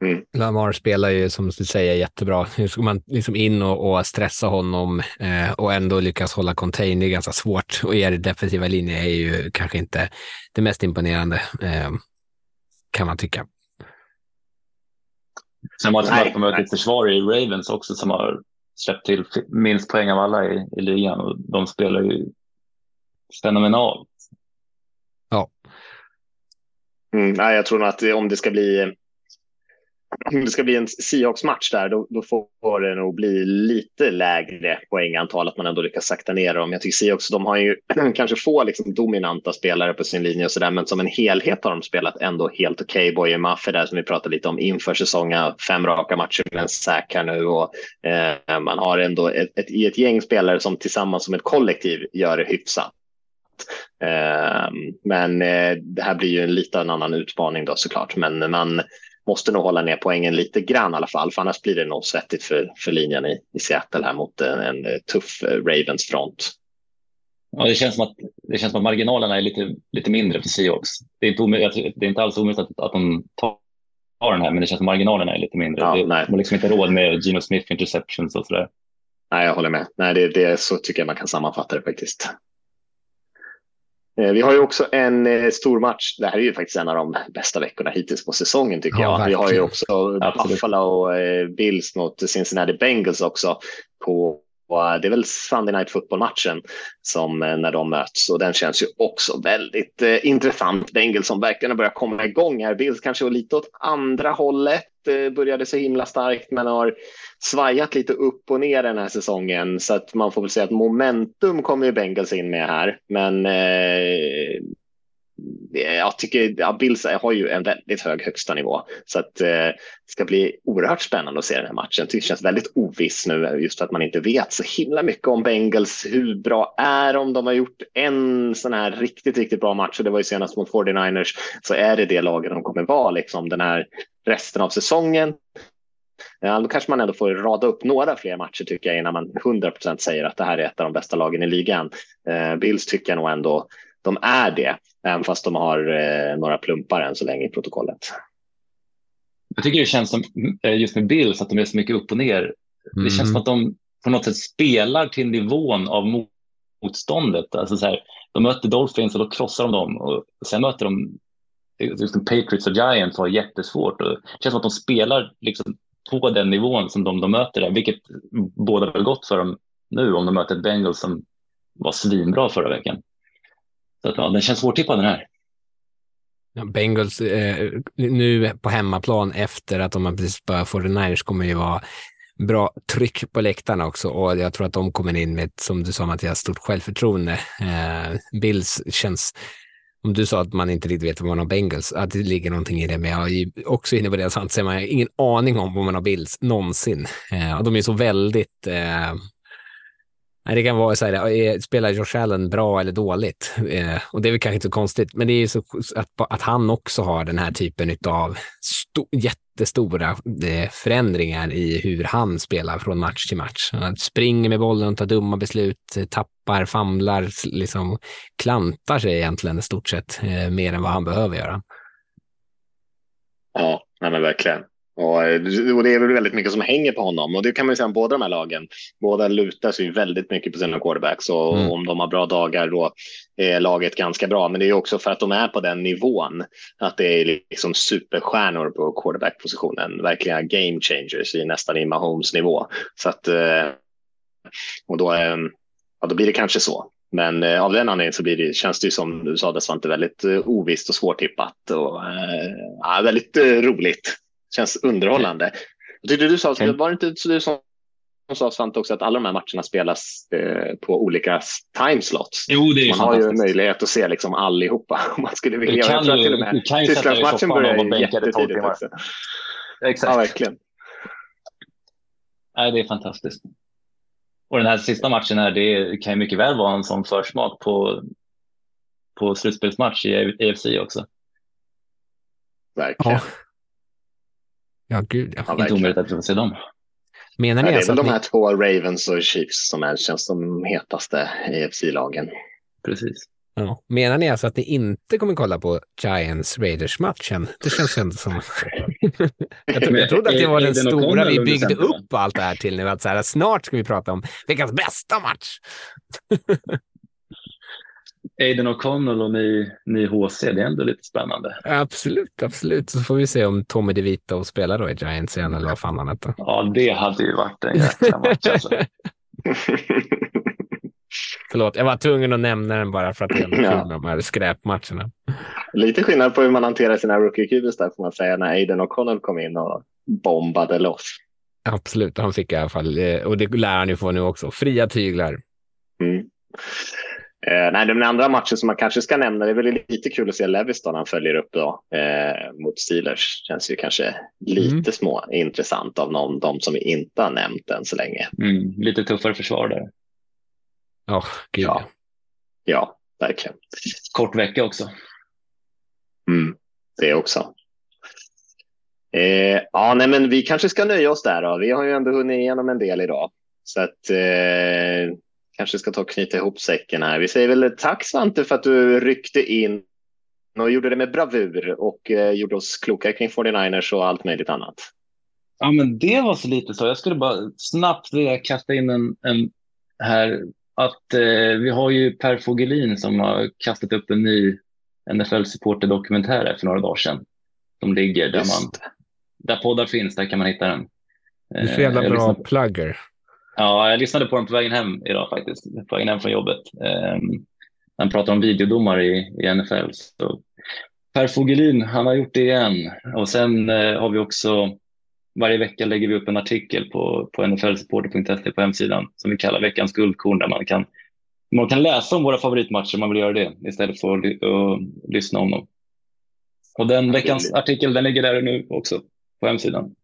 Mm. Lamar spelar ju som du säger jättebra. Nu ska man liksom in och, och stressa honom eh, och ändå lyckas hålla contain. Det är ganska svårt och er defensiva linje är ju kanske inte det mest imponerande eh, kan man tycka. Sen var det att möta ett försvar i Ravens också som har släppt till minst poäng av alla i, i ligan och de spelar ju fenomenalt. Ja. Mm, nej, jag tror nog att om det ska bli om det ska bli en Seahawks-match där, då, då, får det nog bli lite lägre poängantal, att man ändå lyckas sakta ner dem. Jag tycker Seahawks, de har ju kanske få liksom dominanta spelare på sin linje och så där, men som en helhet har de spelat ändå helt okej. Okay. Boye Maffe där som vi pratade lite om inför säsongen, fem raka matcher med en säk här nu och eh, man har ändå ett, ett, ett gäng spelare som tillsammans som ett kollektiv gör det hyfsat. Eh, men eh, det här blir ju en lite annan utmaning då såklart, men man måste nog hålla ner poängen lite grann i alla fall, för annars blir det nog svettigt för, för linjen i, i Seattle här mot en, en tuff eh, Ravens front. Ja, det känns som att, det känns som att marginalerna är lite, lite mindre för Seahawks. Det är inte, det är inte alls omöjligt att, att de tar den här, men det känns som att marginalerna är lite mindre. Ja, det, man har liksom inte råd med Gino Smith interceptions och sådär. Nej, jag håller med. Nej, det, det, så tycker jag man kan sammanfatta det faktiskt. Eh, vi har ju också en eh, stor match. Det här är ju faktiskt en av de bästa veckorna hittills på säsongen tycker ja, jag. Verkligen. Vi har ju också Absolut. Buffalo och eh, Bills mot Cincinnati Bengals också på det är väl Sunday Night Football-matchen som när de möts och den känns ju också väldigt eh, intressant. Bengals som verkligen har börjat komma igång här. Bills kanske var lite åt andra hållet, eh, började så himla starkt men har svajat lite upp och ner den här säsongen så att man får väl säga att momentum kommer ju Bengals in med här. Men eh, jag tycker ja, Bills har ju en väldigt hög högsta nivå så att eh, det ska bli oerhört spännande att se den här matchen. Det känns väldigt oviss nu just för att man inte vet så himla mycket om Bengals. Hur bra är de? De har gjort en sån här riktigt, riktigt bra match och det var ju senast mot 49ers så är det det laget de kommer vara liksom den här resten av säsongen. Ja, då kanske man ändå får rada upp några fler matcher tycker jag innan man 100% säger att det här är ett av de bästa lagen i ligan. Eh, Bills tycker jag nog ändå de är det, även fast de har eh, några plumpar än så länge i protokollet. Jag tycker det känns som, eh, just med Bills, att de är så mycket upp och ner. Mm. Det känns som att de på något sätt spelar till nivån av motståndet. Alltså så här, de möter Dolphins och då krossar de dem och sen möter de just Patriots och Giants har jättesvårt. Och det känns som att de spelar liksom på den nivån som de, de möter, där, vilket båda har gått för dem nu om de möter ett Bengals som var svinbra förra veckan. Så att, ja, den känns svårtippad den här. Ja, Bengals eh, nu på hemmaplan efter att de har precis börjat få Niners kommer ju vara bra tryck på läktarna också och jag tror att de kommer in med, som du sa Mattias, stort självförtroende. Eh, Bills känns, om du sa att man inte riktigt vet vad man har Bengals, att det ligger någonting i det, men jag är också inne på det, sant, så man har ingen aning om vad man har Bills någonsin. Eh, och de är så väldigt eh, Nej, det kan vara så här, spelar Josh Allen bra eller dåligt? Eh, och det är väl kanske inte så konstigt, men det är ju så att, att han också har den här typen av jättestora eh, förändringar i hur han spelar från match till match. Han springer med bollen, tar dumma beslut, tappar, famlar, liksom klantar sig egentligen i stort sett eh, mer än vad han behöver göra. Ja, men verkligen. Och, och det är väl väldigt mycket som hänger på honom och det kan man ju säga om båda de här lagen. Båda lutar sig väldigt mycket på sina quarterbacks och mm. om de har bra dagar då är laget ganska bra. Men det är också för att de är på den nivån att det är liksom superstjärnor på quarterbackpositionen, verkliga game changers i nästan i Mahomes nivå. Så att eh, och då, eh, ja, då blir det kanske så. Men eh, av den anledningen så blir det, känns det ju som du sa, det Svante, väldigt eh, ovisst och svårtippat och eh, ja, väldigt eh, roligt känns underhållande. Jag tyckte du sa, okay. var det inte så du som sa Svante också att alla de här matcherna spelas eh, på olika timeslots. Jo, det är Man har ju möjlighet att se liksom allihopa om man skulle vilja. Du kan ju, till och med Tysklandsmatchen börjar jättetidigt också. Exakt. Ja, verkligen. Nej, det är fantastiskt. Och den här sista matchen här, det kan ju mycket väl vara en sån försmak på, på slutspelsmatch i AFC också. Verkligen. Ja. Ja, gud ja. ja inte omöjligt att vi får se dem. Menar ni ja, det är alltså väl de ni... här två Ravens och Chiefs som är, känns de hetaste EFC-lagen. Precis. Ja. Menar ni alltså att ni inte kommer kolla på Giants-Raiders-matchen? Det känns ändå som... jag, trodde, jag trodde att det var den stora vi byggde upp allt det här till nu. Att så här, snart ska vi prata om veckans bästa match. Aiden O'Connell och ny, ny HC, det är ändå lite spännande. Absolut, absolut. Så får vi se om Tommy DeVito spelar då i Giants igen eller vad fan han heter. Ja, det hade ju varit en jäkla match alltså. Förlåt, jag var tvungen att nämna den bara för att det är ja. de här skräpmatcherna. Lite skillnad på hur man hanterar sina rookie QBs där får man säga när Aiden O'Connell kom in och bombade loss. Absolut, han fick i alla fall, eh, och det lär han ju få nu också, fria tyglar. Mm. Eh, nej, den andra matchen som man kanske ska nämna, det är väl lite kul att se Leviston han följer upp då, eh, mot Steelers. Känns ju kanske lite mm. små intressant av någon, de som vi inte har nämnt än så länge. Mm, lite tuffare försvar där. Oh, gud. Ja. ja, verkligen. Kort vecka också. Mm, det också. Eh, ja, nej, men vi kanske ska nöja oss där då. Vi har ju ändå hunnit igenom en del idag. Så att eh, kanske ska ta och knyta ihop säcken här. Vi säger väl tack Svante för att du ryckte in och gjorde det med bravur och eh, gjorde oss kloka kring 49ers och allt möjligt annat. Ja, men det var så lite så. Jag skulle bara snabbt vilja kasta in en, en här att eh, vi har ju Per Fogelin som har kastat upp en ny NFL-supporter-dokumentär för några dagar sedan. Som ligger där man, där poddar finns, där kan man hitta den. Du är så jävla eh, bra plugger. Ja, jag lyssnade på den på vägen hem idag faktiskt, på vägen hem från jobbet. Um, han pratar om videodomar i, i NFL. Så per Fogelin, han har gjort det igen. Och sen uh, har vi också, varje vecka lägger vi upp en artikel på, på nflsupporter.se på hemsidan som vi kallar veckans guldkorn där man kan, man kan läsa om våra favoritmatcher om man vill göra det istället för att uh, lyssna om dem. Och den veckans artikel den ligger där nu också på hemsidan.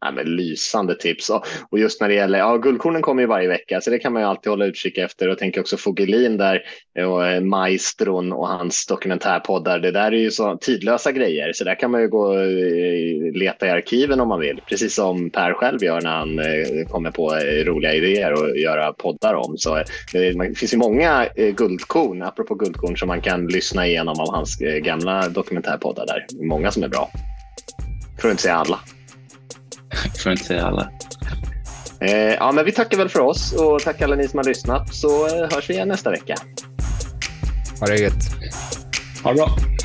Ja, men lysande tips. Och, just när det gäller, ja, guldkornen kommer ju varje vecka så det kan man ju alltid hålla utkik efter och tänker också Fogelin där och eh, Maestron och hans dokumentärpoddar. Det där är ju så tidlösa grejer så där kan man ju gå och leta i arkiven om man vill. Precis som Per själv gör när han eh, kommer på roliga idéer och göra poddar om. Så det finns ju många guldkorn, apropå guldkorn, som man kan lyssna igenom av hans gamla dokumentärpoddar där. Många som är bra. För att inte säga alla. För att inte säga alla. Eh, ja, men vi tackar väl för oss och tack alla ni som har lyssnat så eh, hörs vi igen nästa vecka. Ha det gött. Ha det bra.